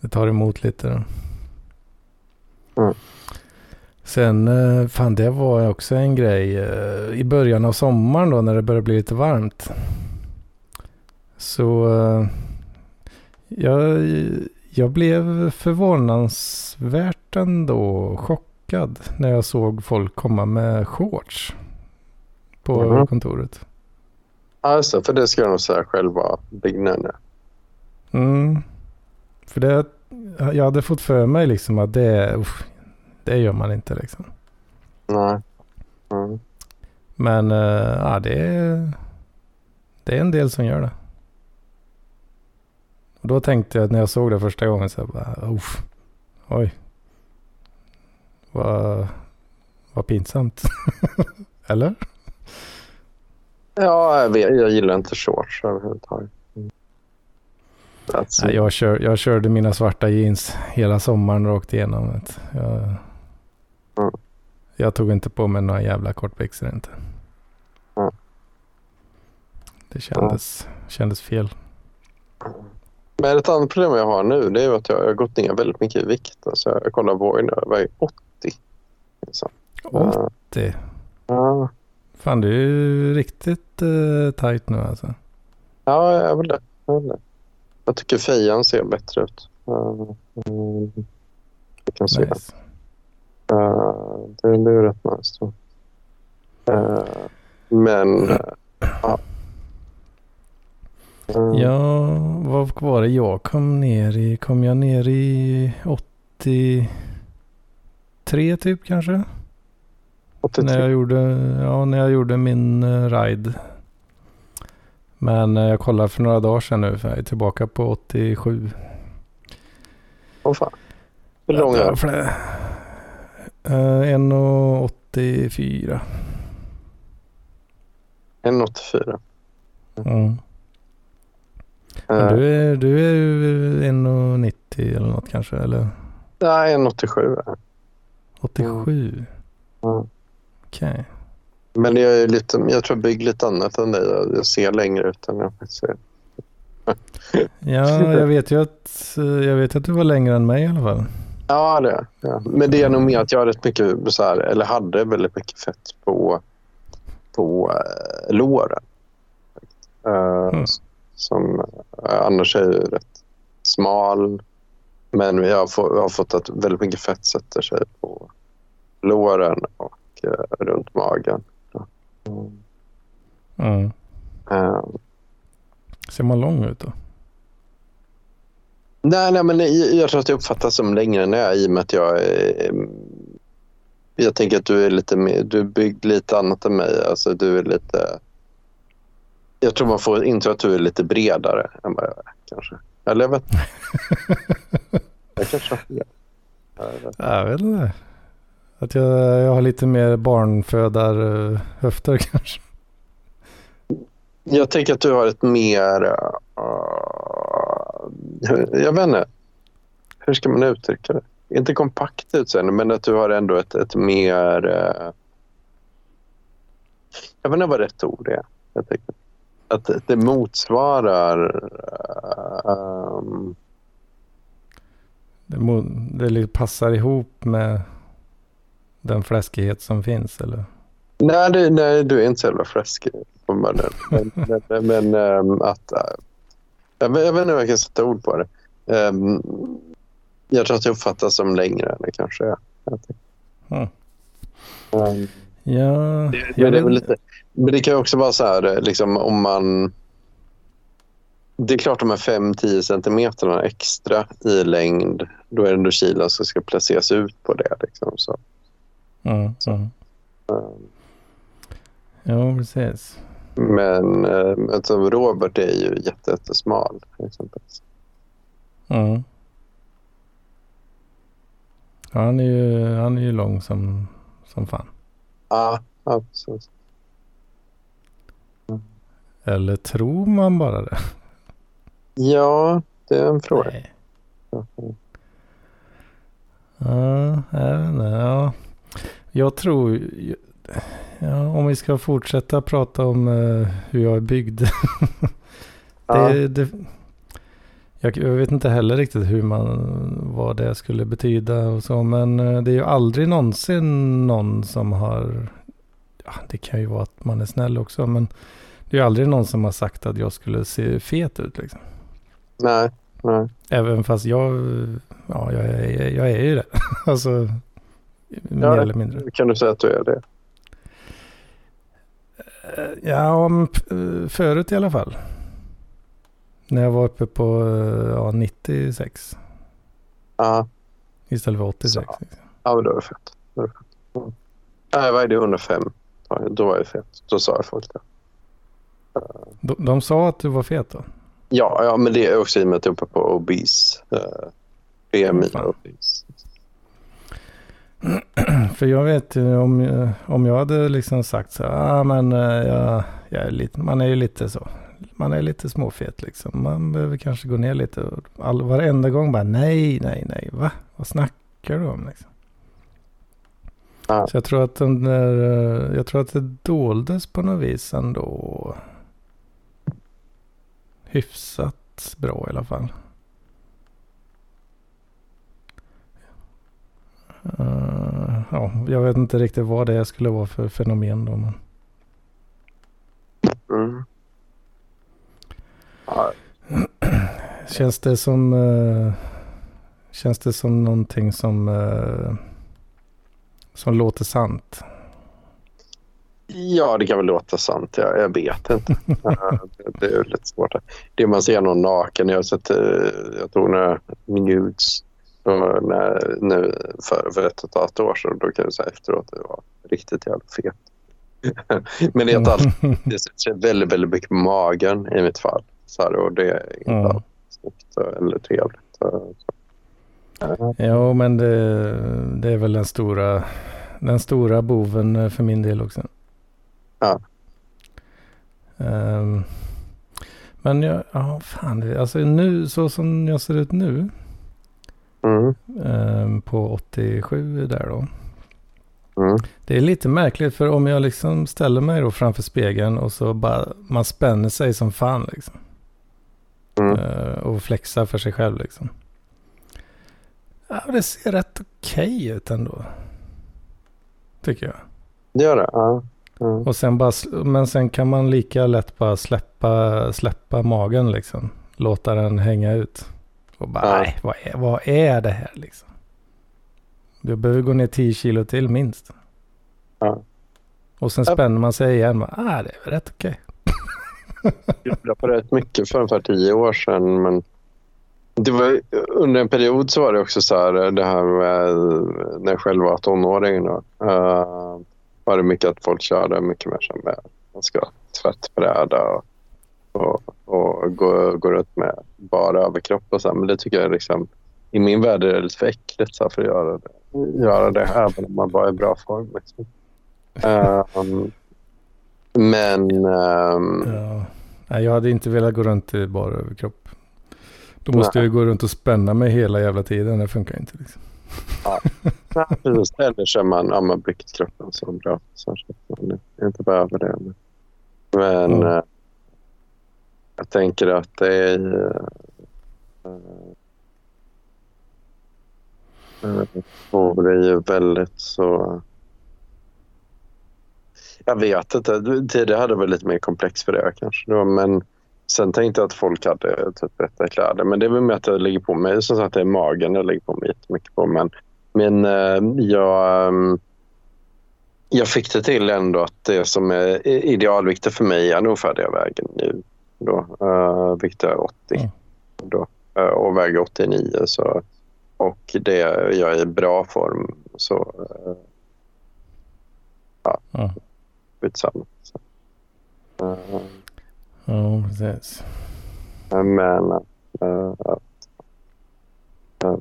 Det tar emot lite. Då. Mm. Sen, eh, fan det var också en grej eh, i början av sommaren då när det började bli lite varmt. Så eh, jag, jag blev förvånansvärt ändå chockad när jag såg folk komma med shorts på Mhm. kontoret. Alltså, för det ska nog säga själv var beginner. Mm. För det, jag hade fått för mig liksom att det, uff, det gör man inte liksom. Nej. Mm. Men eh, ja, det är, det är en del som gör det. Och då tänkte jag när jag såg det första gången så jag bara, uff, oj. Vad, vad pinsamt. Eller? Ja, jag, vet, jag gillar inte shorts överhuvudtaget. Mm. Nej, it. jag, kör, jag körde mina svarta jeans hela sommaren rakt igenom. Jag, Mm. jag tog inte på mig några jävla kortbyxor inte. Mm. Det kändes, kändes fel. Men ett annat problem jag har nu det är att jag har gått ner väldigt mycket i vikt. Alltså, jag kollar på nu, jag väger 80. Så. 80. Ja, Fan du är ju riktigt uh, tajt nu alltså. ja, jag vill det. Jag, vill det. jag tycker fejan ser bättre ut. Uh, mm, vi kan se. Nice. Uh, det, det är rätt nice. Då. Uh, men... Uh, ja. Uh, Ja, vad var det jag kom ner i? Kom jag ner i 83 typ kanske? 83. När jag gjorde, ja, när jag gjorde min uh, ride. Men eh, jag kollade för några dagar sedan nu för jag är tillbaka på 87. Åh fan. Hur lång är? Uh, 1,84. 1,84. Mm. Men du är, du är ju 1,90 eller något kanske? Eller nej, 1,87 är jag. 87? Ja. Okej. Men jag, är lite, jag tror jag bygger lite annat än dig. Jag, ser längre ut än jag ser. Ja, jag vet ju att, jag vet att du var längre än mig i alla fall. Ja, det är ja. Men det är nog mer att jag har rätt mycket så här, eller hade väldigt mycket fett på, på äh, låren. Eh, Mm. Som äh, annars är ju rätt smal. Men jag har, få, jag har fått att väldigt mycket fett sätter sig på låren och runt magen. Mm. Mm. Ser man lång ut då? Nej, nej, men jag, tror att jag uppfattas som längre än jag är i och med att jag. Jag tänker att du är lite mer, du är byggd lite annat än mig. Alltså du är lite... Jag tror man får intro att du är lite bredare än vad jag är kanske. Eller jag vet Jag kanske har fel. Jag vet inte. Att jag, jag har lite mer barnfödar-höfter kanske. Jag tänker att du har ett mer... Uh, jag vet inte. Hur ska man uttrycka det? Inte kompakt utseende, men att du har ändå ett, ett mer... Uh, jag vet inte vad rätt ord är. Jag tänker. Att det motsvarar... Um, det, må, det passar ihop med den fläskighet som finns, eller? Nej, det, nej du är inte så jävla fläskig. Men, men, men, men um, att... Uh, jag, jag vet inte om jag kan sätta ord på det. Um, jag tror att det uppfattas som längre än det kanske är. Mm. Um, ja, det, men, det är lite, men det kan också vara så här, liksom, om man... Det är klart de här 5-10 centimeterna extra i längd, då är det ändå kilen som ska placeras ut på det. Liksom, så. Mm, mm. Um, ja, precis. Men eh, som Robert är ju jättesmal. Exempelvis. Mm. Han är ju, han är ju lång som, som fan. Ja, absolut. Mm. Eller tror man bara det? Ja, det är en fråga. Nej. Ja, jag vet inte. Ja. Jag tror... Ja, om vi ska fortsätta prata om uh, hur jag är byggd. det, ja. det, jag, jag, vet inte heller riktigt hur man, vad det skulle betyda och så. Men uh, det är ju aldrig någonsin någon som har... Ja, det kan ju vara att man är snäll också. Men det är ju aldrig någon som har sagt att jag skulle se fet ut liksom. Nej, nej. Även fast jag, ja, jag, jag, jag är ju det. alltså, mer ja, eller mindre. Kan du säga att du är det? Eh, ja, förut i alla fall. När jag var uppe på ja, 96. Ja. Istället för 86. Så. Ja, men då är det fett. Då är det fett. Mm. Nej, vad är det? 105? Då var jag fet. Då sa jag folk det. De, de sa att du var fet då? Ja, ja men det är också i och med att jag är uppe på obese. Uh, BMI och obese. För jag vet ju om, om jag hade liksom sagt så här, ah, men eh, jag, jag är lite, man är ju lite så. Man är lite småfet liksom. Man behöver kanske gå ner lite. All, varenda gång bara nej, nej, nej. Va? Vad snackar du om liksom? Ah. Så jag tror att den där, eh, jag tror att det doldes på något vis ändå. Hyfsat bra i alla fall. Uh, ja, jag vet inte riktigt vad det skulle vara för fenomen då. Men... Mm. Känns det som... Uh, känns det som någonting som... Uh, som låter sant? Ja, det kan väl låta sant. Jag, jag vet inte. det är lite svårt. Det man ser någon naken. Jag har sett, jag tror några nudes när, nu för, för ett och ett halvt år sedan, då kan jag säga efteråt att det var riktigt jävla fet. Men det är, allt, det ser väldigt, väldigt mycket på magen i mitt fall. Så här, och det är inte mm. snyggt eller trevligt. Så. Jo, men det, det, är väl den stora, den stora boven för min del också. Ja. Um, men jag, ja, fan, alltså nu så som jag ser ut nu Mm. Ehm, på 87 där då. Mm. Det är lite märkligt för om jag liksom ställer mig då framför spegeln och så bara man spänner sig som fan liksom. Mm. Uh, och flexar för sig själv liksom. Ja, det ser rätt okej okay ut ändå. Tycker jag. Det gör det? Ja. Mm. Och sen bara, men sen kan man lika lätt bara släppa, släppa magen liksom. Låta den hänga ut. Och bara, ja. nej, vad är, vad är det här liksom? Du behöver gå ner 10 kilo till minst. Ja. Och sen spänner man sig igen. Bara, ah, det är rätt okej. Okay. jag gjorde på rätt mycket för ungefär tio år sedan. Men det var, under en period så var det också så här, det här med när jag själv var tonåring. Då, uh, var det mycket att folk körde mycket mer som med man ska tvättbräda och och, och gå, gå runt med bara överkropp och så. Men det tycker jag liksom, i min värld är det lite för äckligt så för att göra det, göra det även om man bara är i bra form. Liksom. Um, men... Um, ja. Nej, jag hade inte velat gå runt i bara överkropp. Då måste nej. jag gå runt och spänna mig hela jävla tiden. Det funkar inte. Liksom. Ja. precis. Eller kör man, ja, man byggt kroppen så bra. Så att man inte behöver det. Men mm jag tänker att det är... Äh, det är ju väldigt så... Jag vet inte. Tidigare hade det väl lite mer komplex för det kanske. Då, men sen tänkte jag att folk hade eh, typ rätta kläder. Men det är väl med att jag lägger på mig. Som sagt, det är magen jag lägger på mig jättemycket på. Men, men jag, jag fick det till ändå att det som är idealviktigt för mig är nog färdiga vägen nu. Då, uh, vikt är 80 mm. då, uh, och väger 89. Så, och det jag är i bra form så uh, ja, mm. skitsamma. Så. Uh, Ja, precis. Men... Uh, uh,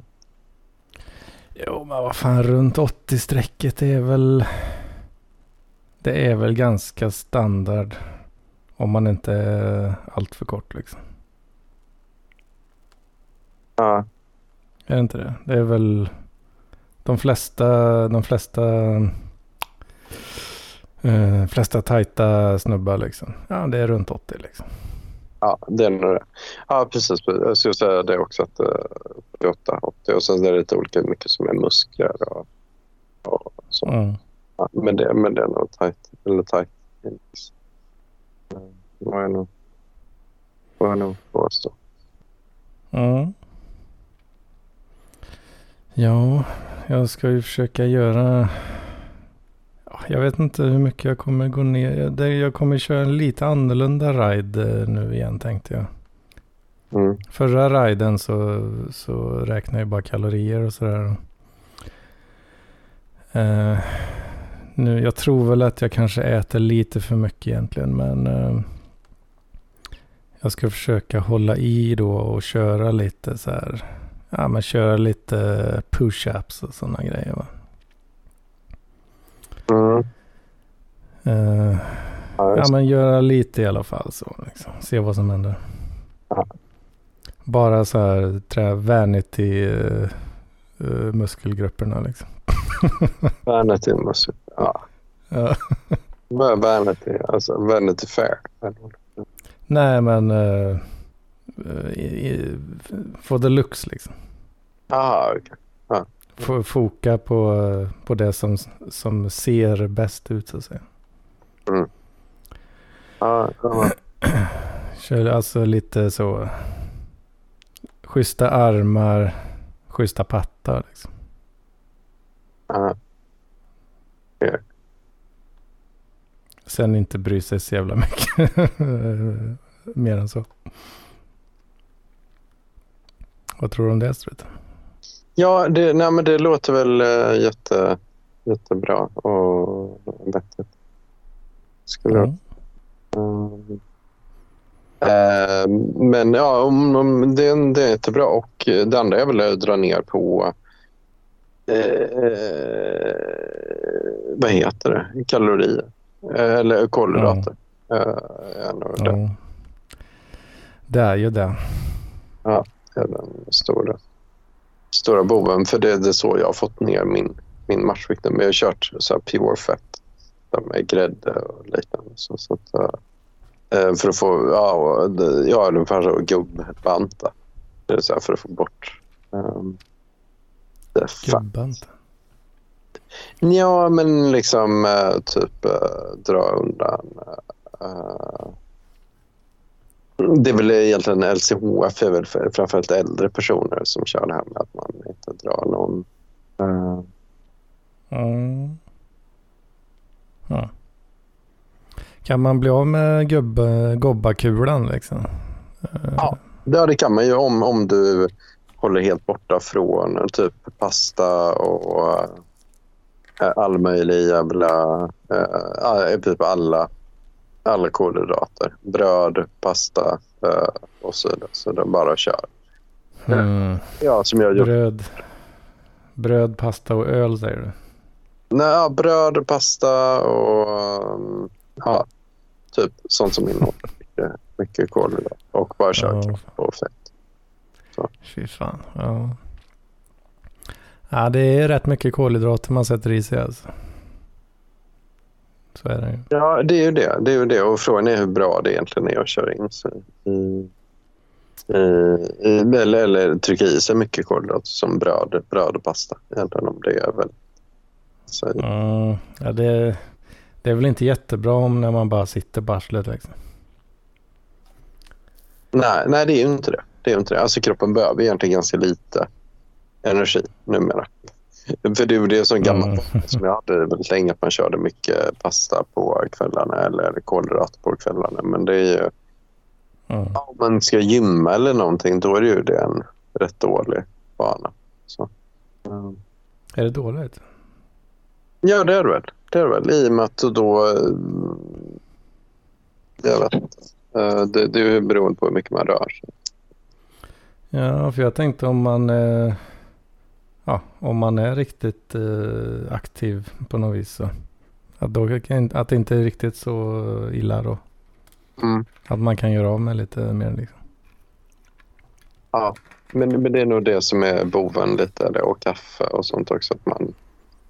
Jo, men vad fan, runt 80-strecket är väl... Det är väl ganska standard. Om man inte är allt för kort liksom. Ja. Är det inte det? Det är väl... De flesta... De flesta Uh, flesta tajta snubbar liksom. Ja, det är runt 80 liksom. Ja, det är nog det. Ja, precis. Jag skulle säga det också. att uh, 88, 80 och sen är det lite olika mycket som är muskler och, och så. Mm. Ja, men, det, men det är nog tajt. Eller tajt. Det var jag nog, var jag nog påstå. Mm. Ja, jag ska ju försöka göra jag vet inte hur mycket jag kommer gå ner. Jag kommer köra en lite annorlunda ride eh, nu igen tänkte jag. Mm. Förra riden så, så räknade jag bara kalorier och sådär. Uh, nu, jag tror väl att jag kanske äter lite för mycket egentligen. Men uh, jag ska försöka hålla i då och köra lite så här. Ja men köra lite push-ups och sådana grejer va. Mm. Uh, ja, ja, men göra lite i alla fall så. Liksom. Se vad som händer. Ja. Bara så här trä vanity uh, uh, muskelgrupperna liksom. vanity muskel, ja. ja. vanity, alltså vanity fair. Nej men uh, for the looks liksom. Okej. Okay foka på, på det som, som ser bäst ut så att säga. Mm. Ja. Kör alltså lite så. Schyssta armar, schyssta pattar liksom. Ja. Yeah. Sen inte bry sig så jävla mycket mer än så. Vad tror du om det Struten? Ja, det, nej, men det låter väl uh, jätte, jättebra och vettigt. Skulle mm. Uh, uh, men ja, om, om det, det är jättebra. Och det andra jag vill dra ner på uh, vad heter det? Kalorier. eller kolhydrater. Mm. det. Det är ju det. Ja, det är den stora stora boven. För det, det är så jag har fått ner min, min matchvikt. Men jag har kört så pure fett med grädde och liknande. Så, så att, äh, för att få, ja, ja ungefär så gubbanta. Det är så för att få bort um, det Gubbanta? Ja, men liksom äh, typ dra undan äh, det är väl egentligen LCHF är väl för, framförallt äldre personer som kör det här med att man inte drar någon... Uh... Mm. Ja. Kan man bli av med gubb, gobbakulan liksom? Uh... Ja, det kan man ju om, om du håller helt borta från typ pasta och uh, all möjlig jävla... Uh, typ alla alla kolhydrater. Bröd, pasta eh, och så vidare. Så det bara kör. Mm. Ja, som jag gjort. Bröd, bröd, pasta och öl säger du? Nej, ja, bröd, pasta och um, ja, typ sånt som innehåller mycket, mycket kolhydrater. Och bara kör Ja. och fett. Fy fan. Ja. ja, det är rätt mycket kolhydrater man sätter i sig alltså. Så är det ju. Ja, det är ju det. det, är ju det. Och frågan är hur bra det egentligen är att köra in sig i, i, eller, eller trycka i sig mycket kolhydrater som bröd, bröd och pasta. Egentligen om det är väl. Så, Mm, ja, det, det är väl inte jättebra om när man bara sitter på arslet liksom. nej, nej, det är ju inte det. det, är inte det. Alltså, kroppen behöver egentligen ganska lite energi numera. För det är ju det som gammalt Mm. som jag hade väldigt länge att man körde mycket pasta på kvällarna eller kolhydrater på kvällarna. Men det är ju Mm. Ja, om man ska gymma eller någonting, då är det ju det en rätt dålig vana. Så. mm. Är det dåligt? Ja, det är det väl. Det är det väl. I och med att då... eh, Jag vet. Eh, Det, det är ju beroende på hur mycket man rör sig. Ja, för jag tänkte om man, eh, ja, om man är riktigt eh, aktiv på något vis så. Att, då, att det inte är riktigt så illa då. Mm. Att man kan göra av med lite mer liksom. Ja, men, men det är nog det som är boven lite. Det, och kaffe och sånt också. Att man,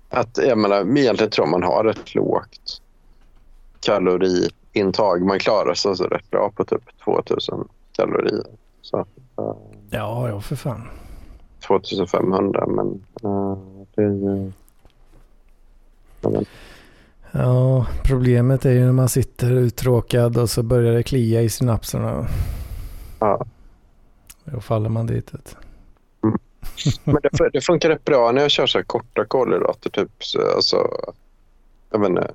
att, jag menar, egentligen tror man har ett lågt kaloriintag. Man klarar sig så rätt bra på typ 2000 kalorier. Så, eh, Ja, ja för fan. 2500 men eh, det är. Ja, problemet är ju när man sitter uttråkad och så börjar det klia i synapserna. Ja. Då faller man dit. vet Men det, det funkar rätt bra när jag kör så här korta kolhydrater. Typ så, alltså, jag vet inte.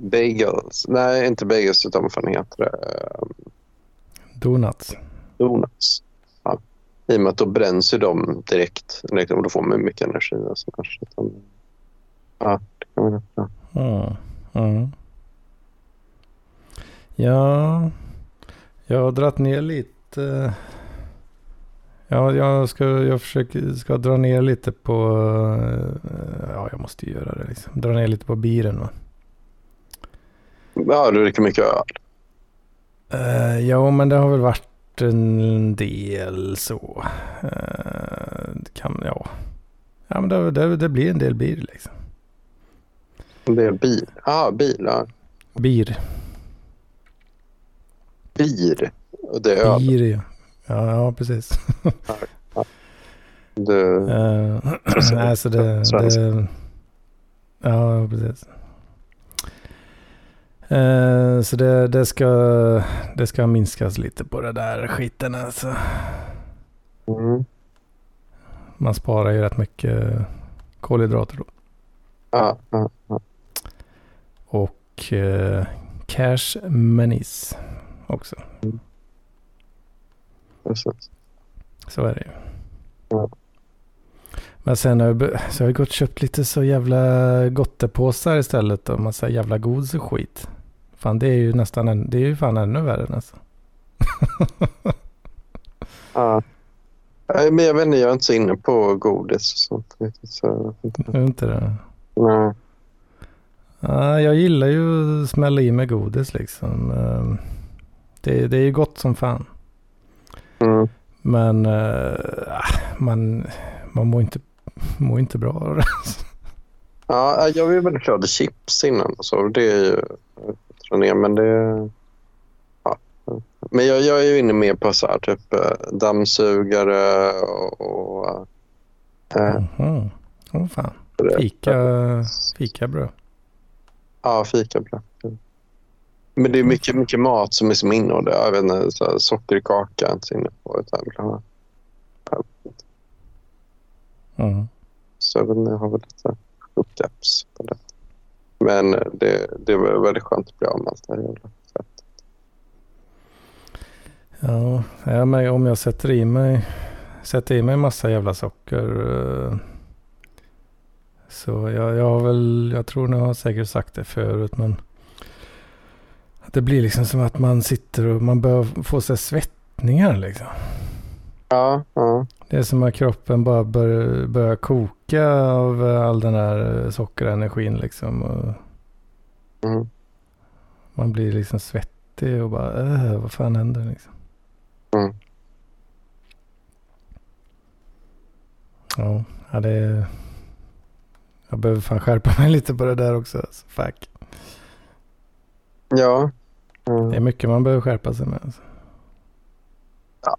bagels. Nej, inte bagels utan vad fan heter det? Donuts. Donuts. I och med att då bränns ju de direkt. Liksom, då får man mycket energi. Och så kanske. Ja, det kan man ja. Mm. Mm. Ja, jag har dragit ner lite. Ja, jag ska, jag försöker, ska dra ner lite på, ja jag måste göra det liksom. Dra ner lite på biren va. ja, du dricker mycket öl. Uh, ja, men det har väl varit en del så. Uh, det kan, ja. Ja, men det, det, det blir en del bir liksom. En del bil. Ja, bil. Ja. Bir. Bir. Och det är öl. Bir ja. Ja, ja precis. Det, Uh, nej, så det, det... Ja, precis. Eh, så det, det, ska, det ska minskas lite på det där skiten alltså. mm. Man sparar ju rätt mycket kolhydrater då. ja, ja. Och eh, cash manis också. Precis. Så är det ju. Men sen har jag, så har jag gått och köpt lite så jävla gottepåsar istället. Och massa jävla godis och skit. Fan det är ju nästan en, det är ju fan ännu värre alltså. Ja. Nej, Men jag vet inte, jag är inte så inne på godis och sånt. riktigt, Så, inte. Är det inte det? nej. Ja, jag gillar ju att smälla i med godis liksom. Ehm, Det, det är ju gott som fan. Mm. Men eh, ah, man, man mår inte, mår inte bra av det. Ja, jag var ju väldigt glad i chips innan. Så det är ju... tror ner, men det... Ja. Men jag, jag är ju inne mer på så här, typ eh, dammsugare och... och eh, Mhm. Åh fan. Fika, fikabröd. Ja, fikabröd. Men det är mycket, mycket mat som är som innehåller, jag vet inte, så här, socker i kaka är inte inne på. Utan, ja. Mm. Så jag, vet inte, jag har väl lite hookups på det. Men det, det var väldigt skönt att bli av med allt det här jävla fett. Ja, ja, men om jag sätter i mig, sätter i mig massa jävla socker. eh, Så jag, jag har väl, jag tror nog jag har säkert sagt det förut men. Det blir liksom som att man sitter och man börjar få sig svettningar liksom. Ja, ja. Det är som att kroppen bara börjar, börjar koka av all den här sockerenergin liksom. Mm. man blir liksom svettig och bara, äh, vad fan händer liksom. Mm. Ja, ja, det är... Jag behöver fan skärpa mig lite på det där också. Alltså, fuck. Ja. Det är Mm. mycket man behöver skärpa sig med. Alltså. Jag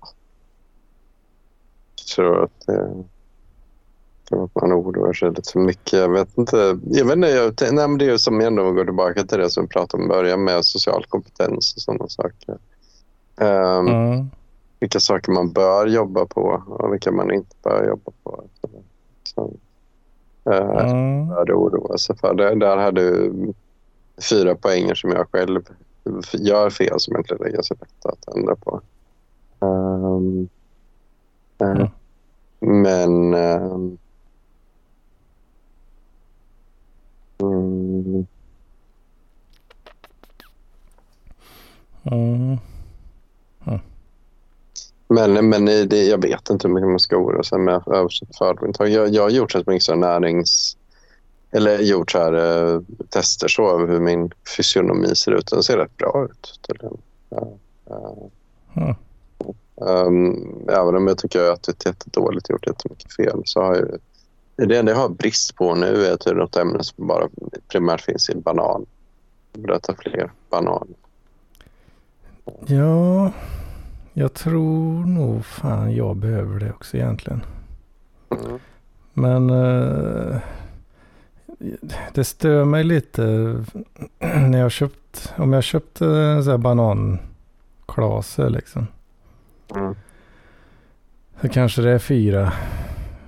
tror att det... jag tror att man oroar sig lite för mycket. Jag vet inte. Jag vet inte jag, nej, men det är som ändå går tillbaka till det som vi pratade om i början med social kompetens och sådana saker. Ehm, Mm. Vilka saker man bör jobba på och vilka man inte bör jobba på. Så, eh, Mm. bör det oroa sig för. Det, där hade du fyra poänger som jag själv gör fel som inte är ganska lätta att ändra på. Ehm, eh, Mm. Men... ehm, mm, Mm. Men, men det, jag vet inte hur mycket man ska oroa sig med födointag. Jag, jag har gjort så mycket så närings... Eller gjort så här, eh, tester så över hur min fysionomi ser ut. Den ser rätt bra ut. tydligen. Ja, ja. Um, även om jag tycker att har ätit jättedåligt gjort jättemycket fel så har jag det enda jag har brist på nu är typ något ämne som bara primärt finns i banan. Jag borde äta fler bananer. Ja, jag tror nog fan jag behöver det också egentligen. Mm. Men eh, det stör mig lite när jag köpt, om jag köpte sån här bananklase liksom. Mm. Så kanske det är fyra,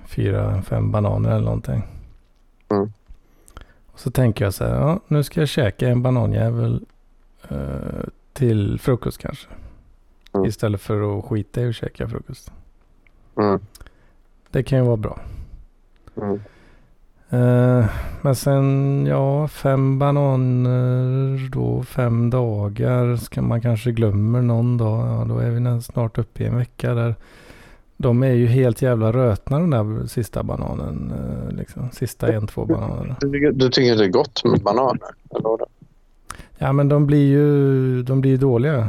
fyra, fem bananer eller någonting. Mm. Och så tänker jag så här, ja nu ska jag käka en bananjävel eh, till frukost kanske. Mm. Istället för att skita i att käka frukost. Mm. Det kan ju vara bra. Mm. Eh, men sen, ja, fem bananer då, fem dagar. Ska man kanske glömmer någon dag, ja, då är vi snart uppe i en vecka där. De är ju helt jävla rötna den där sista bananen. eh, liksom. Sista en, två bananerna. Du, tycker- du tycker det är gott med bananer? Eller? Ja, men de blir ju de blir ju dåliga.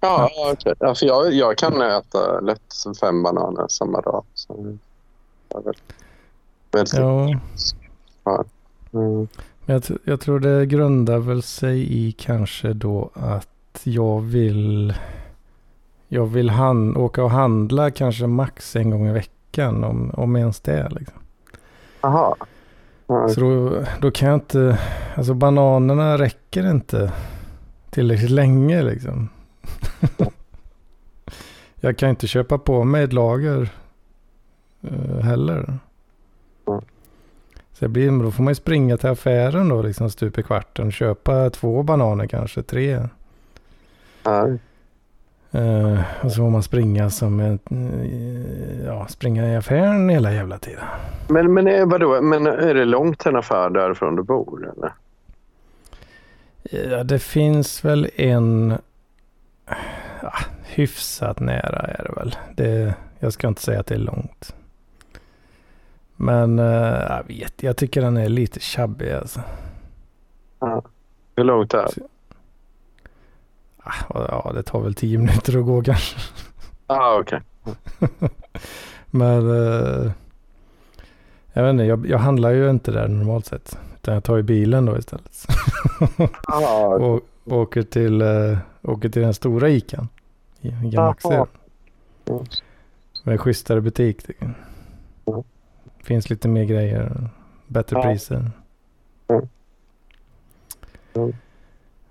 Ja, ja, okej. ja, för jag, jag kan äta lätt fem bananer samma dag. Så väl, väldigt Ja, Mm. men jag, jag tror det grundar väl sig i kanske då att jag vill jag vill han, åka och handla kanske max en gång i veckan om, om ens det. Liksom. Jaha. Ja, Så då, då kan jag inte, alltså bananerna räcker inte tillräckligt länge liksom. jag kan inte köpa på mig ett lager eh, heller. Så det blir, då får man ju springa till affären då liksom stup i kvarten köpa två bananer kanske, tre. ja. Eh, och så får man springa som ett, eh, ja, springa i affären hela jävla tiden. Men, men, eh, vadå? men är det långt till en affär därifrån du bor? Eller? Ja, det finns väl en ja, hyfsat nära är det väl. Det, jag ska inte säga att det är långt. Men eh, jag vet, jag tycker den är lite tjabbig alltså. Ja. Hur långt är det? Ah, Ja, det tar väl tio minuter att gå kanske. Ah, okej. Men eh, jag vet inte, jag, jag handlar ju inte där normalt sett. Utan jag tar ju bilen då istället. Ah, och åker till, eh, åker till den stora Ican. I. Mm. Med schysstare butik. tycker jag. Mm. Finns lite mer grejer. Bättre Ja. priser.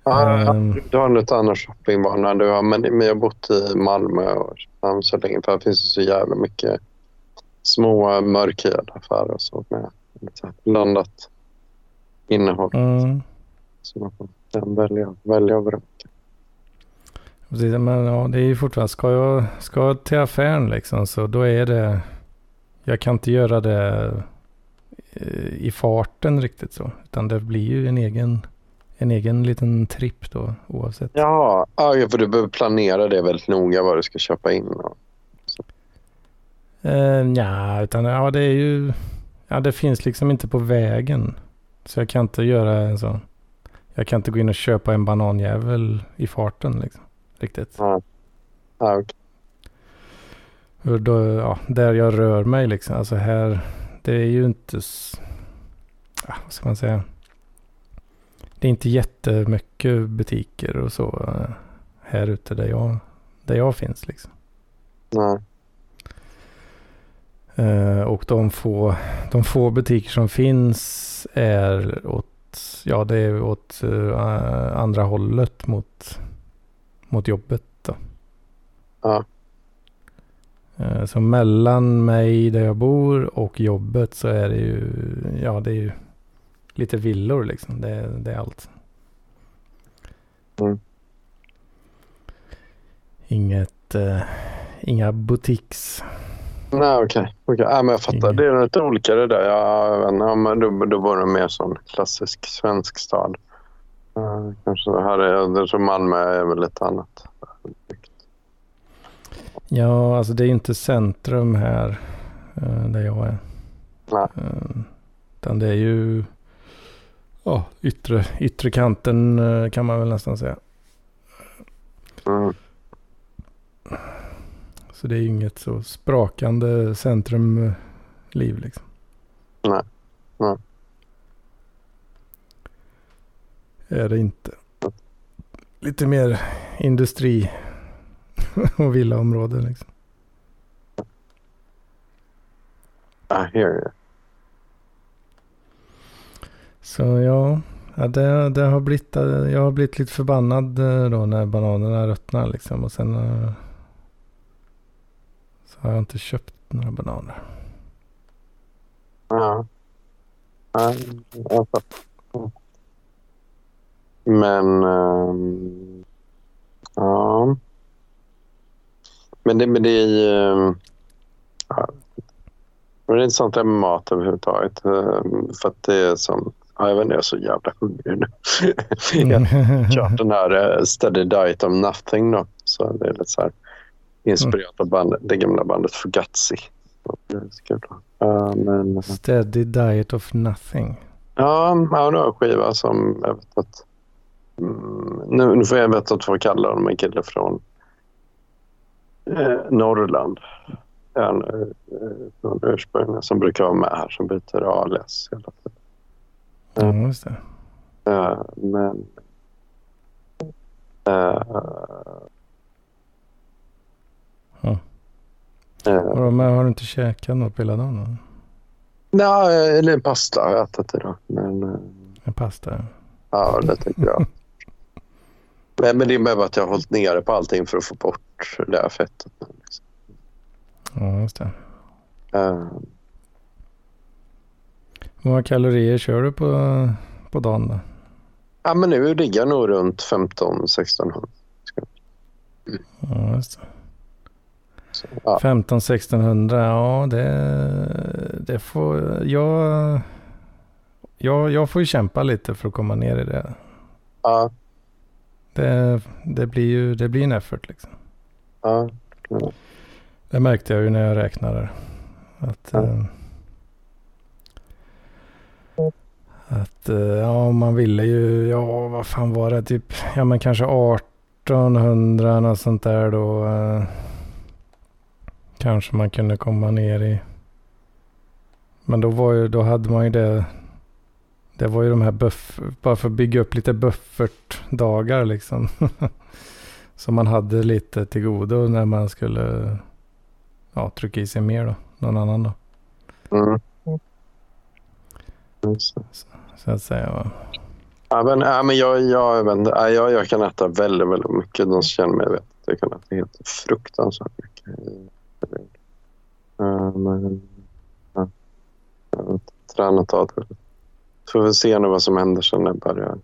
Ah, Ehm. Du har lite annan shoppingvana. Du har, men, men jag har bott i Malmö och Köpenhamn så länge. För här finns det så jävla mycket små mörkhyade affärer och så med lite blandat innehåll. Mm. Så man får kan välja, välja och vraka. Precis, men ja, det är ju fortfarande, ska jag, ska jag till affären liksom så då är det, jag kan inte göra det eh, i farten riktigt så. Utan det blir ju en egen, en egen liten tripp då oavsett. Ja, för du behöver planera det väldigt noga vad du ska köpa in. Och, så. Eh, ja, utan ja, det är ju... Ja, det finns liksom inte på vägen. Så jag kan inte göra en sån... Jag kan inte gå in och köpa en bananjävel i farten liksom. Riktigt. Ja. Ja, okej. Och då, ja, där jag rör mig liksom. Alltså här, det är ju inte... Ja, vad ska man säga? Det är inte jättemycket butiker och så eh, här ute där jag, där jag finns liksom. Nej. Eh, och de få, de få butiker som finns är åt, ja det är åt eh, andra hållet mot, mot jobbet då. Ja. Eh, så mellan mig där jag bor och jobbet så är det ju, ja det är ju lite villor liksom. Det, det är allt. Mm. Inget, eh, inga butiks. Nej, okej. okej. Ja, men jag fattar. Ingen. Det är lite olika det där. Ja, ja, men då, då var det mer sån klassisk svensk stad. Uh, kanske här är, jag tror Malmö är väl lite annat. Ja, alltså det är inte centrum här eh, där jag är. Nej. Eh, utan det är ju ja, yttre, yttre kanten eh, kan man väl nästan säga. Mm. Så det är ju inget så sprakande centrumliv liksom. Nej. Nej. Är det inte. Lite mer industri och villaområden liksom. I hear you. Så ja, ja det, det har blivit, jag har blivit lite förbannad eh, då när bananerna ruttnar liksom. Och sen eh, så har jag inte köpt några bananer. Ja. Ja. Men... ehm, ja. Men det, men det är ju... ehm, ja. Det är intressant det här med mat överhuvudtaget. ehm, För att det är som... Ja, jag vet inte, jag är så jävla hungrig nu. jag har kört den här uh, Steady Diet of Nothing då. Så det är lite så här inspirerat av bandet, det gamla bandet Fugazi. Ja, men, Steady diet of nothing. Ja, det var en skiva som jag vet att... Mm, nu, nu får jag veta att få kalla honom en kille från eh, Norrland. En, eh, från ursprungligen som brukar vara med här som byter alias hela tiden. Ja, just det. Eh, men... Eh, eh, Vadå, men har du inte käkat något på hela dagen? nej, eller en pasta har jag ätit idag. Men eh, En pasta? ja, det tycker jag. Men, men det är med att jag har hållit nere på allting för att få bort det här fettet. Liksom. Ja, just det. Eh, Hur många kalorier kör du på, på dagen då? Ja, men nu ligger jag nog runt 15-1600. Ja, just det. Så, Ja. 15-1600, ja det, det får jag, jag... Jag får ju kämpa lite för att komma ner i det. Ja, Det, det blir ju det blir en effort liksom. ja, Det märkte jag ju när jag räknade. Att, Ja. eh, att eh, ja, man ville ju, ja vad fan var det, typ, ja men kanske 1800 något sånt där då. eh, kanske man kunde komma ner i. Men då var ju, då hade man ju det. Det var ju de här buff, bara för att bygga upp lite buffertdagar liksom. Så man hade lite till godo när man skulle ja, trycka i sig mer då. Någon annan då. mm. Det. Så att säga. va. Ja, men, ja, men jag, jag, jag, jag, jag kan äta väldigt, väldigt mycket. De känner mig vet jag kan äta helt fruktansvärt mycket. Ja, men, ja. Jag har tränat av det. Så får vi se nu vad som händer sen när jag börjar,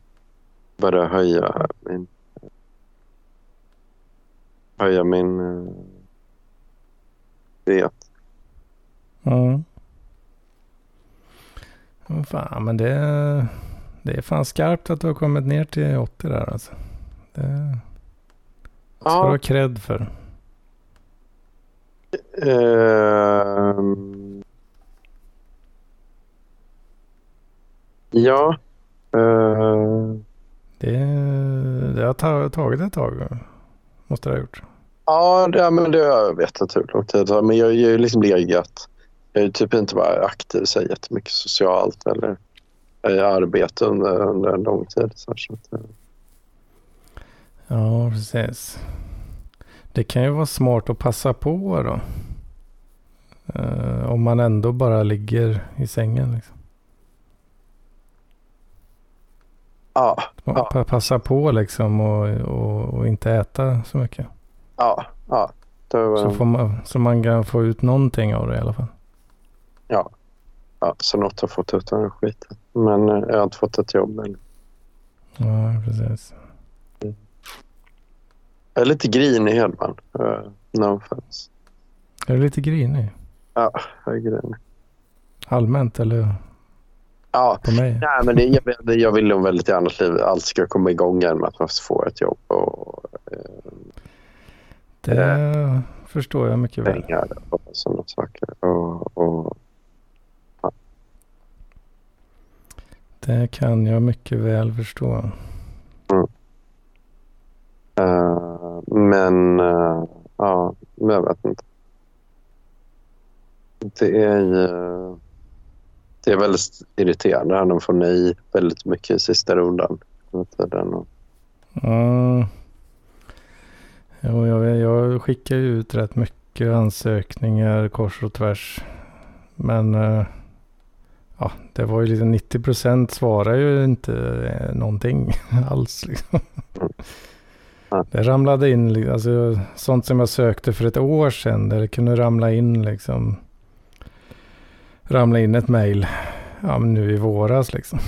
börjar höja min höja min uh, diet. Ja. Ja, fan, men det, det är fan skarpt att du har kommit ner till 80 där alltså. Det ska du ha Ja, cred för. Ehm. Ja. Uh, det, det har ta, tagit ett tag. Måste det ha gjort. Ja, det, men det har jag vetat hur lång tid. Men jag har ju liksom legat. Jag har typ inte varit aktiv så jättemycket socialt eller i arbete under, under en lång tid. Så att, Ja, precis. Det kan ju vara smart att passa på då. Uh, om man ändå bara ligger i sängen. Liksom. Ja, ja. Passa på liksom och, och, och, inte äta så mycket. Ja, ja. Var... Så, får man, så man kan få ut någonting av det i alla fall. Ja, ja så något har fått ut av den skiten. Men eh, jag har inte fått ett jobb än. Ja, precis. Jag är lite grinig Hedman. Uh, no offense. Är du lite grinig? Ja, jag är grinig. Allmänt eller? Ja, på mig? Nej, men det, jag, jag vill nog väldigt gärna att allt ska komma igång igen med att man får ett jobb. Och, uh, det uh, förstår jag mycket väl. Pengar och sådana saker. Och, och, ja. Det kan jag mycket väl förstå. Mm. Uh, men uh, ja, jag vet inte. Det är ju... Det är väldigt irriterande de får nej väldigt mycket i sista rundan. Mm. Jo, jag, jag skickar ut rätt mycket ansökningar kors och tvärs. Men uh, ja, det var ju liksom 90 procent svarar ju inte någonting alls. Liksom. Mm. Det ramlade in, alltså, sånt som jag sökte för ett år sedan. Där det kunde ramla in liksom. Ramla in ett mejl. Ja, men nu i våras liksom.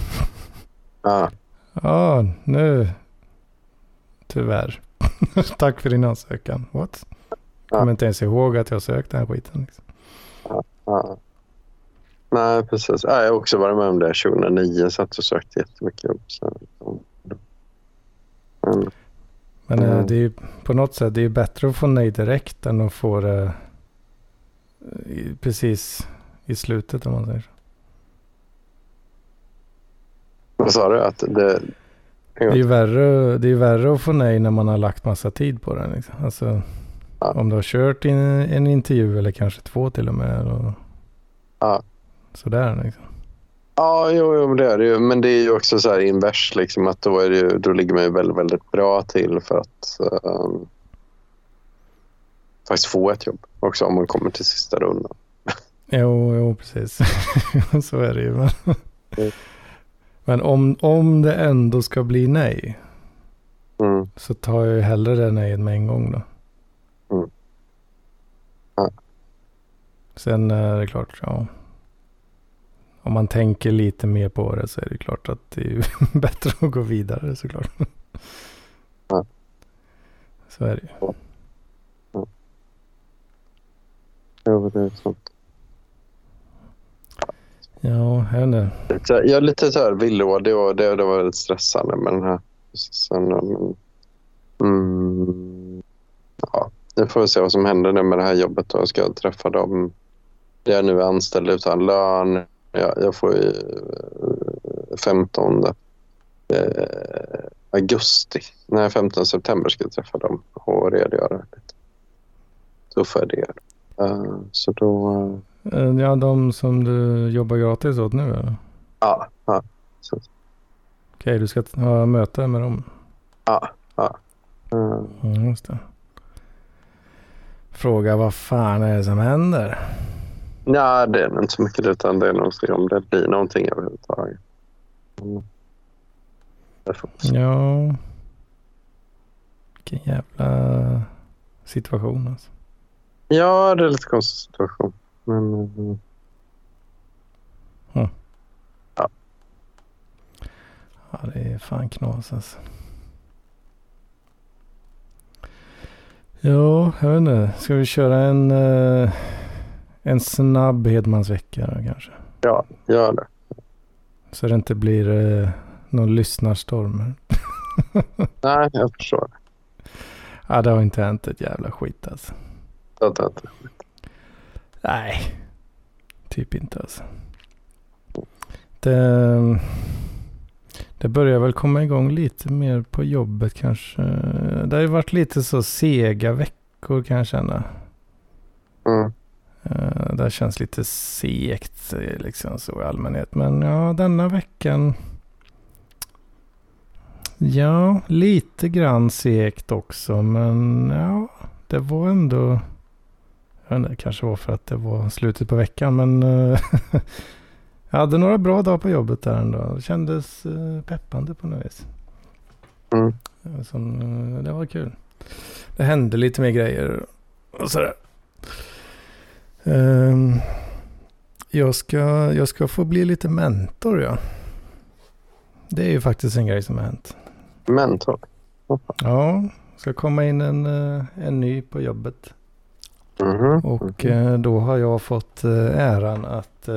Ja. Ja, nu. Tyvärr. Tack för din ansökan. What? Jag kommer inte ens ihåg att jag sökt den skiten. Liksom. Ja, ja. Nej, precis. Ja, jag har också varit med om det 2009. Satt och sökte jättemycket jobb. Men, men mm. det är på något sätt det är bättre att få nej direkt än att få det i, precis i slutet om man säger så. Vad sa du? Att det, det är ju värre, det är värre att få nej när man har lagt massa tid på den. Liksom. Alltså, ja. Om du har kört in en intervju eller kanske två till och med. Och ja. Sådär liksom. Ja, jo, jo, det är det ju. Men det är ju också så här invers, liksom, att då, är det ju, då ligger man ju väldigt, väldigt bra till för att um, faktiskt få ett jobb också om man kommer till sista rundan. Jo, jo precis. så är det ju. Men, mm. men om, om det ändå ska bli nej mm. så tar jag ju hellre det nejet med en gång då. Mm. Ja. Sen är det klart, ja om man tänker lite mer på det så är det klart att det är bättre att gå vidare såklart. Ja. Så är det ju. Ja. Det är sant. Ja, jag vet inte. Jag är lite så här villrådig och det, det var lite stressande med den här eh, processen. Eh, men, mm, ja, nu får vi se vad som händer nu med det här jobbet. Då. Jag ska träffa dem. Jag är nu anställd utan lön. Jag, jag får ju eh, 15 eh, augusti, nej 15 september ska jag träffa dem och redogöra lite. Tuffa idéer. Uh, så då... Uh, ja, de som du jobbar gratis åt nu eller? Ja. ja Okej, okay, du ska ha möte med dem? Ja. ja. Mm, just det. Fråga vad fan är det som händer? Nej, det är inte så mycket utan det är nog se om det blir någonting överhuvudtaget. Mm. Ja. Vilken jävla situation alltså. Ja, det är lite konstig situation. Men... Mm. Ja. Ja, det är fan knas alltså. Ja, jag vet inte. Ska vi köra en... Uh en snabb Hedmansvecka kanske. Ja, gör det. Så det inte blir eh, någon lyssnarstorm. Nej, jag förstår. Ja, det har inte hänt ett jävla skit alltså. Det har inte hänt ett skit. Nej, typ inte alltså. Det, det börjar väl komma igång lite mer på jobbet kanske. Det har ju varit lite så sega veckor kan jag känna. Mm. Uh, det känns lite segt liksom så i allmänhet. Men ja, denna veckan. Ja, lite grann segt också. Men ja, det var ändå. Jag vet inte, det kanske var för att det var slutet på veckan. Men uh, jag hade några bra dagar på jobbet där ändå. Det kändes uh, peppande på något vis. Mm. Som, det var kul. Det hände lite mer grejer och sådär. Um, jag, ska, jag ska få bli lite mentor ja. Det är ju faktiskt en grej som har hänt. Mentor? Ja, ska komma in en, eh, en ny på jobbet. Mm. Och mm. då har jag fått eh, äran att,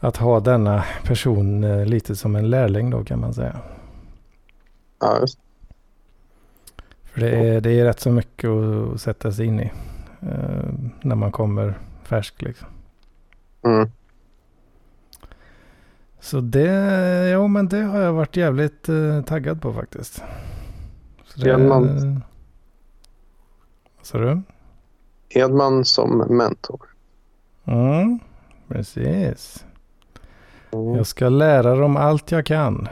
att ha denna person lite som en lärling då kan man säga. Ja, just För det är, det är rätt så mycket att sätta sig in i när man kommer färsk liksom. Mm. Så det, ja men det har jag varit jävligt uh, taggad på faktiskt. Så vad sa du? Edman som mentor. Mm, precis. Mm. Jag ska lära dem allt jag kan.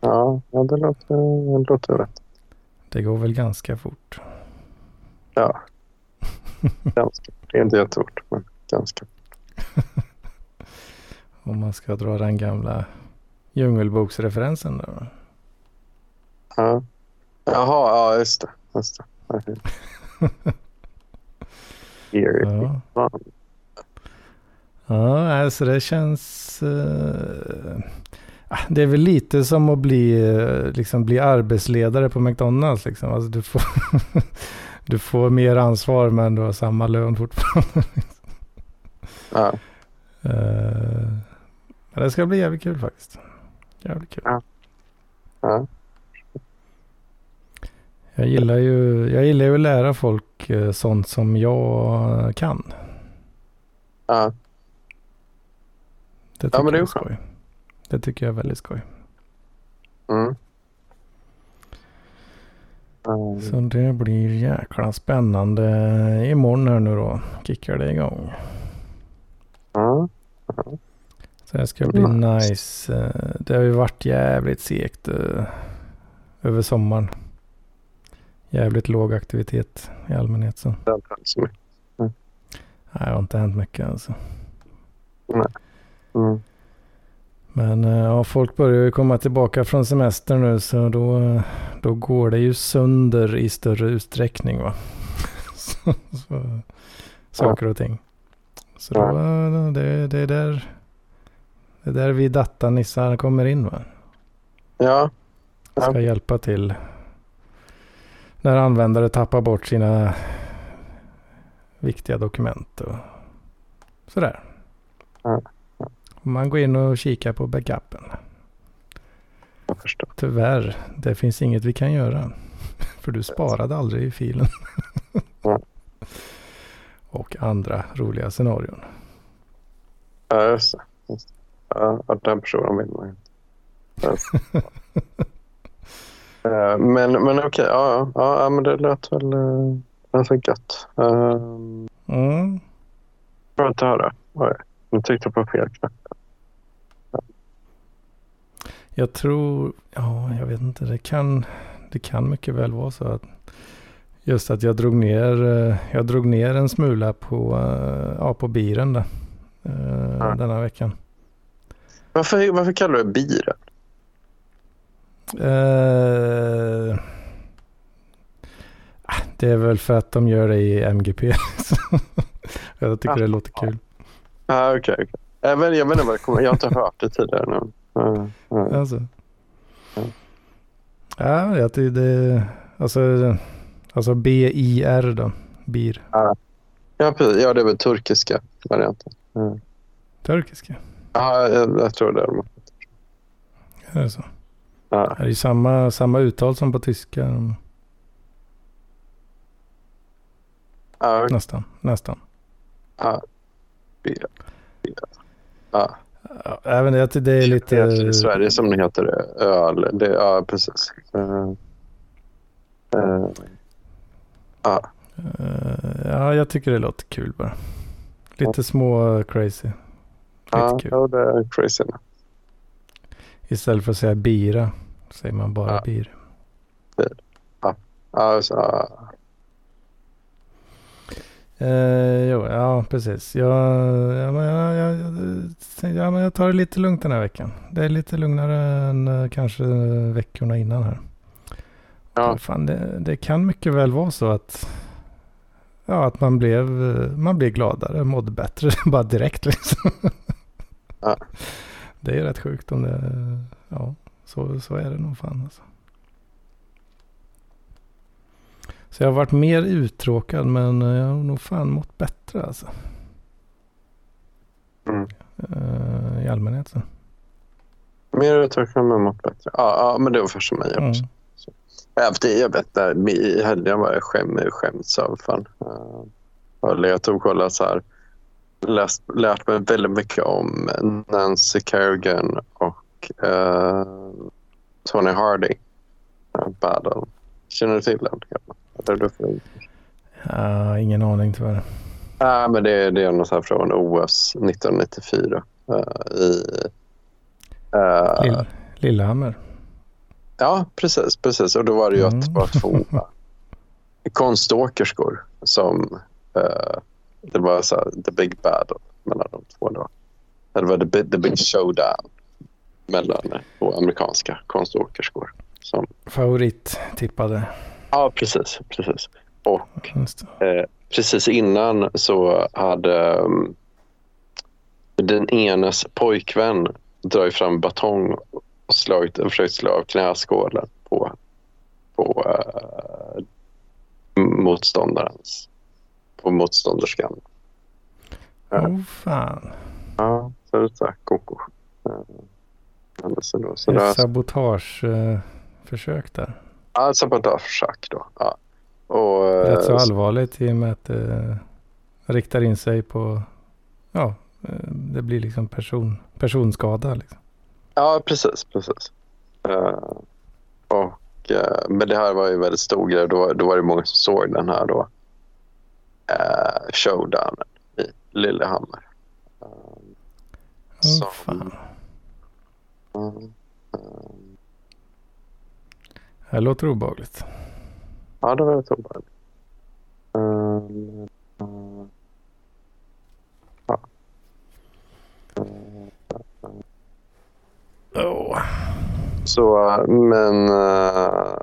Ja, ja det, låter, det låter rätt. Det går väl ganska fort. Ja, ganska. Det är inte jättefort, men ganska. Om man ska dra den gamla djungelboksreferensen då. Ja. Jaha, ja just det. Just det. ja. ja, alltså det känns... Uh, det är väl lite som att bli, liksom, bli arbetsledare på McDonalds. Liksom. Alltså, du, får du får mer ansvar men du har samma lön fortfarande. ja. Uh, men det ska bli jävligt kul faktiskt. Jävligt kul. Ja. Ja. Jag gillar ju, jag gillar ju att lära folk uh, sånt som jag kan. Ja. Det tycker ja, men det är jag är skoj. Det tycker jag är väldigt skoj. Mm. Mm. Så det blir jäkla spännande. Imorgon här nu då kickar det igång. Ja. Så det ska bli Nice. nice. Eh, Det har ju varit jävligt segt eh, över sommaren. Jävligt låg aktivitet i allmänhet. Så. Det har inte hänt så mycket. Nej, det har inte hänt mycket alltså. Mm. Men eh, ja, folk börjar ju komma tillbaka från semester nu så då, eh, då går det ju sönder i större utsträckning va. så, så, saker och ting. Så då, det, det är där det är där vi datanissar kommer in va. Ja. Ja. Ska hjälpa till. När användare tappar bort sina viktiga dokument och sådär. Man går in och kikar på backupen. Jag förstår. Tyvärr, det finns inget vi kan göra. För du sparade aldrig i filen. Och andra roliga scenarion. Ja, just det. Ja, den personen vill man inte. Eh, Men, men okej, ja, ja, ja, men det lät väl lät väl gött. Uh, Mm. bra att höra. Oj, Nu tryckte jag på fel knapp. Jag tror, ja jag vet inte, det kan, det kan mycket väl vara så att just att jag drog ner, eh, jag drog ner en smula på, eh, ja, på biren där, eh, Ja. denna veckan. Varför, varför kallar du det biren? Eh, ah, det är väl för att de gör det i MGP. jag tycker det låter kul. Ah, okej. Jag vet jag vet inte vad det kommer Jag har inte hört det tidigare. Nu. Ja, ja. Alltså. Ja. Ja, jag tycker det, alltså, alltså B-I-R då, bir. Ja, precis. Ja, det är väl turkiska varianten. Ja, Turkiska, ja jag, jag tror det. Är de. är det så? Ja. Det är samma, samma uttal som på tyska. Ja, Nästan, nästan. ja. Ja. Ja, även det, det är lite... Det heter I Sverige som det heter. Öl. Det, ja, precis. Uh, uh, ja. Eh, ja, jag tycker det låter kul bara. Lite små crazy. Lite Ja, kul. ja, det är crazy. Istället för att säga bira säger man bara Ja. bir. Ja, så, ja. Eh, jo, ja precis. Jag, ja, men jag, jag, jag, ja, men jag tar det lite lugnt den här veckan. Det är lite lugnare än eh, kanske veckorna innan här. Ja. Fan, det, det kan mycket väl vara så att, ja, att man, blev, eh, man blev gladare, mådde bättre bara direkt. Liksom. Ja. Det är rätt sjukt om det, ja, så, så är det nog fan alltså. Så jag har varit mer uttråkad men eh, jag har nog fan mått bättre alltså. Mm. Eh, I allmänhet så. Mer uttryckande men mått bättre. Ja, ja, men det var för mig Mm. också. Ja, för det, jag vet inte, i helgen var jag skäm, skämts av fan. Uh, jag har legat och kollat så här. Läst, lärt mig väldigt mycket om Nancy Kerrigan och eh, Tony Hardy. Uh, battle. Känner du till den? Eller du för... Ja, ingen aning tyvärr. Ja, men det, det är något här från OS 1994. eh, i, eh, Lill, Lillehammer. Ja, precis. precis. Och då var det ju Mm. att det var två konståkerskor som... eh, det var så här, the big battle mellan de två. Då. Det var the big, the big showdown mellan två amerikanska konståkerskor. Som, Favorit tippade. ja, precis. precis. Och eh, precis innan så hade um, den enes pojkvän dragit fram batong och slagit, och försökt slå av knäskålen på, på eh, motståndarens på motståndarskan. Ja. Åh fan. Ja, så det är så här koko. Eh, Så då, så Ett där, sabotageförsök där. ja, sabotageförsök då. Ja. Och, eh, Rätt så allvarligt i och med att det riktar in sig på, ja, eh, det blir liksom person, personskada. Liksom. Ja, precis. precis. Eh, och, eh, men det här var ju en väldigt stor grej. Då, då var det många som såg den här då, uh, showdownen i Lillehammer. Eh, Åh Så- fan. mm, eh, Det låter obehagligt. ja, det var lite obehagligt. Eh, eh, ja. Eh, Oh. Så, eh, men... eh,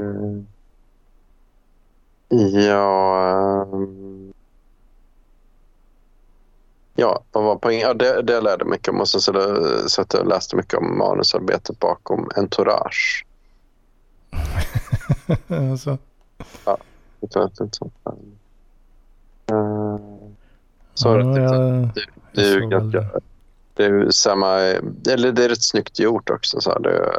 mm, ja... ehm, ja, vad var poängen? Ja, det, det lärde mycket om. Och sen så det- så att jag läste mycket om manusarbetet bakom Entourage. alltså, Jag vet inte sånt. Eh, Så ja, det, jag, det är ju ganska... väl Det är samma... Eller det är rätt snyggt gjort också. Så här, det,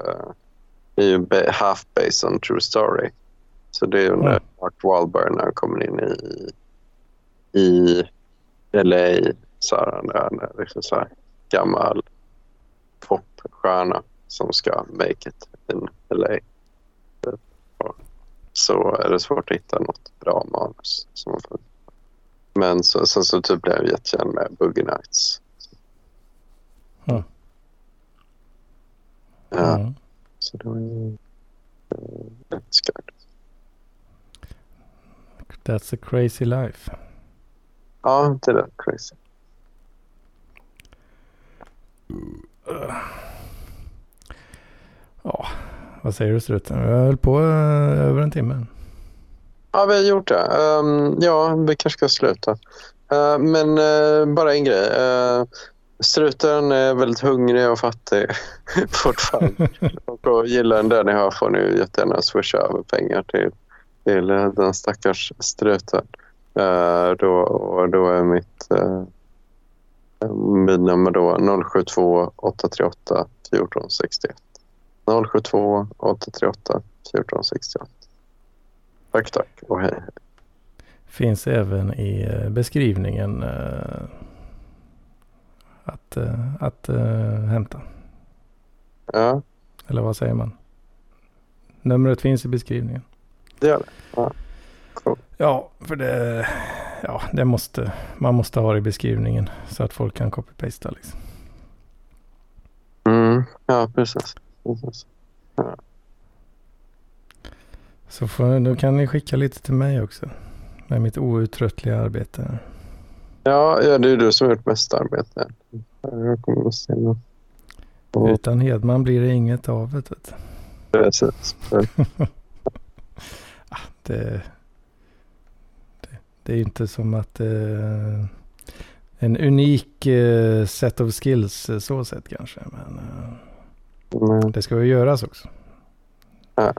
det är ju half based on true story. Så det är ju när Mm. Mark Wahlberg när han kommer in i, i LA. Så här, han är liksom så här, gammal popstjärna som ska make it in LA. Så är det svårt att hitta något bra manus. Som man får. Men så, sen så typ blev jag jättekänd med Boogie Nights. Ja. Ja, ja. så det var ju eh, rätt. That's a crazy life. Ja, det rätt crazy. Ja, vad säger du struten? Vi höll på eh, över en timme. Ja, vi har gjort det. Ehm, ja, vi kanske ska sluta. Eh, men eh, bara en grej. Uh, struten är väldigt hungrig och fattig fortfarande. och gillar den där ni hör får ni jättegärna swisha över pengar till, till eh, den stackars struten. Eh, då, och då är mitt uh, nummer då 072 838 1461. 072 838 1461. Tack, tack och hej. Finns även i eh, beskrivningen eh, att, eh, att eh, hämta. Ja, Eller vad säger man? Numret finns i beskrivningen. Det gör det. Ja. Ja, för det, ja, det måste, man måste ha det i beskrivningen så att folk kan copy-pasta liksom. Mm, ja, precis. precis. Så får, då kan ni skicka lite till mig också. Med mitt outtröttliga arbete. Ja, ja, det är du som har gjort mest arbete. Jag kommer att se. Och- Utan Hedman blir det inget av det. Precis. Det, det, det är inte som att eh, en unik eh, set of skills eh, så sett kanske. Men eh, Men, det ska ju göras också. Ja.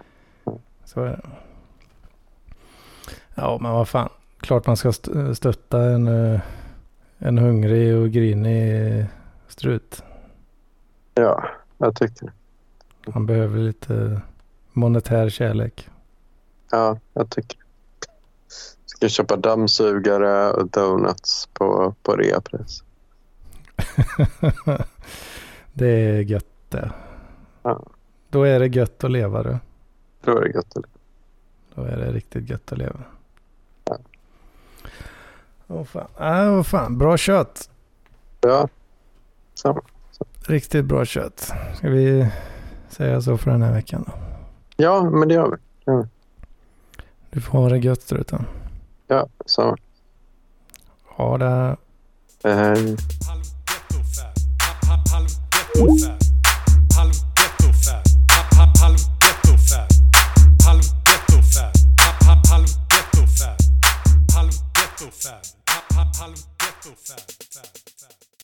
Så är det. Ja, men vad fan. Klart man ska st- stötta en, eh, en hungrig och grinig strut. ja, jag tycker det. Han behöver lite monetär kärlek. Ja, jag tycker. Ska köpa dammsugare och donuts på, på reapris. det är gött det. Ja. Då är det gött att leva du. Då är det gött. att leva. Då är det riktigt gött att leva. Ja. Åh fan. Äh, vad fan. Bra kött. Ja, samma. Riktigt bra kött. Ska vi säga så för den här veckan då? Ja, men det gör vi. Du får ha det gött struten. Ja, samma. Ha det. Hej.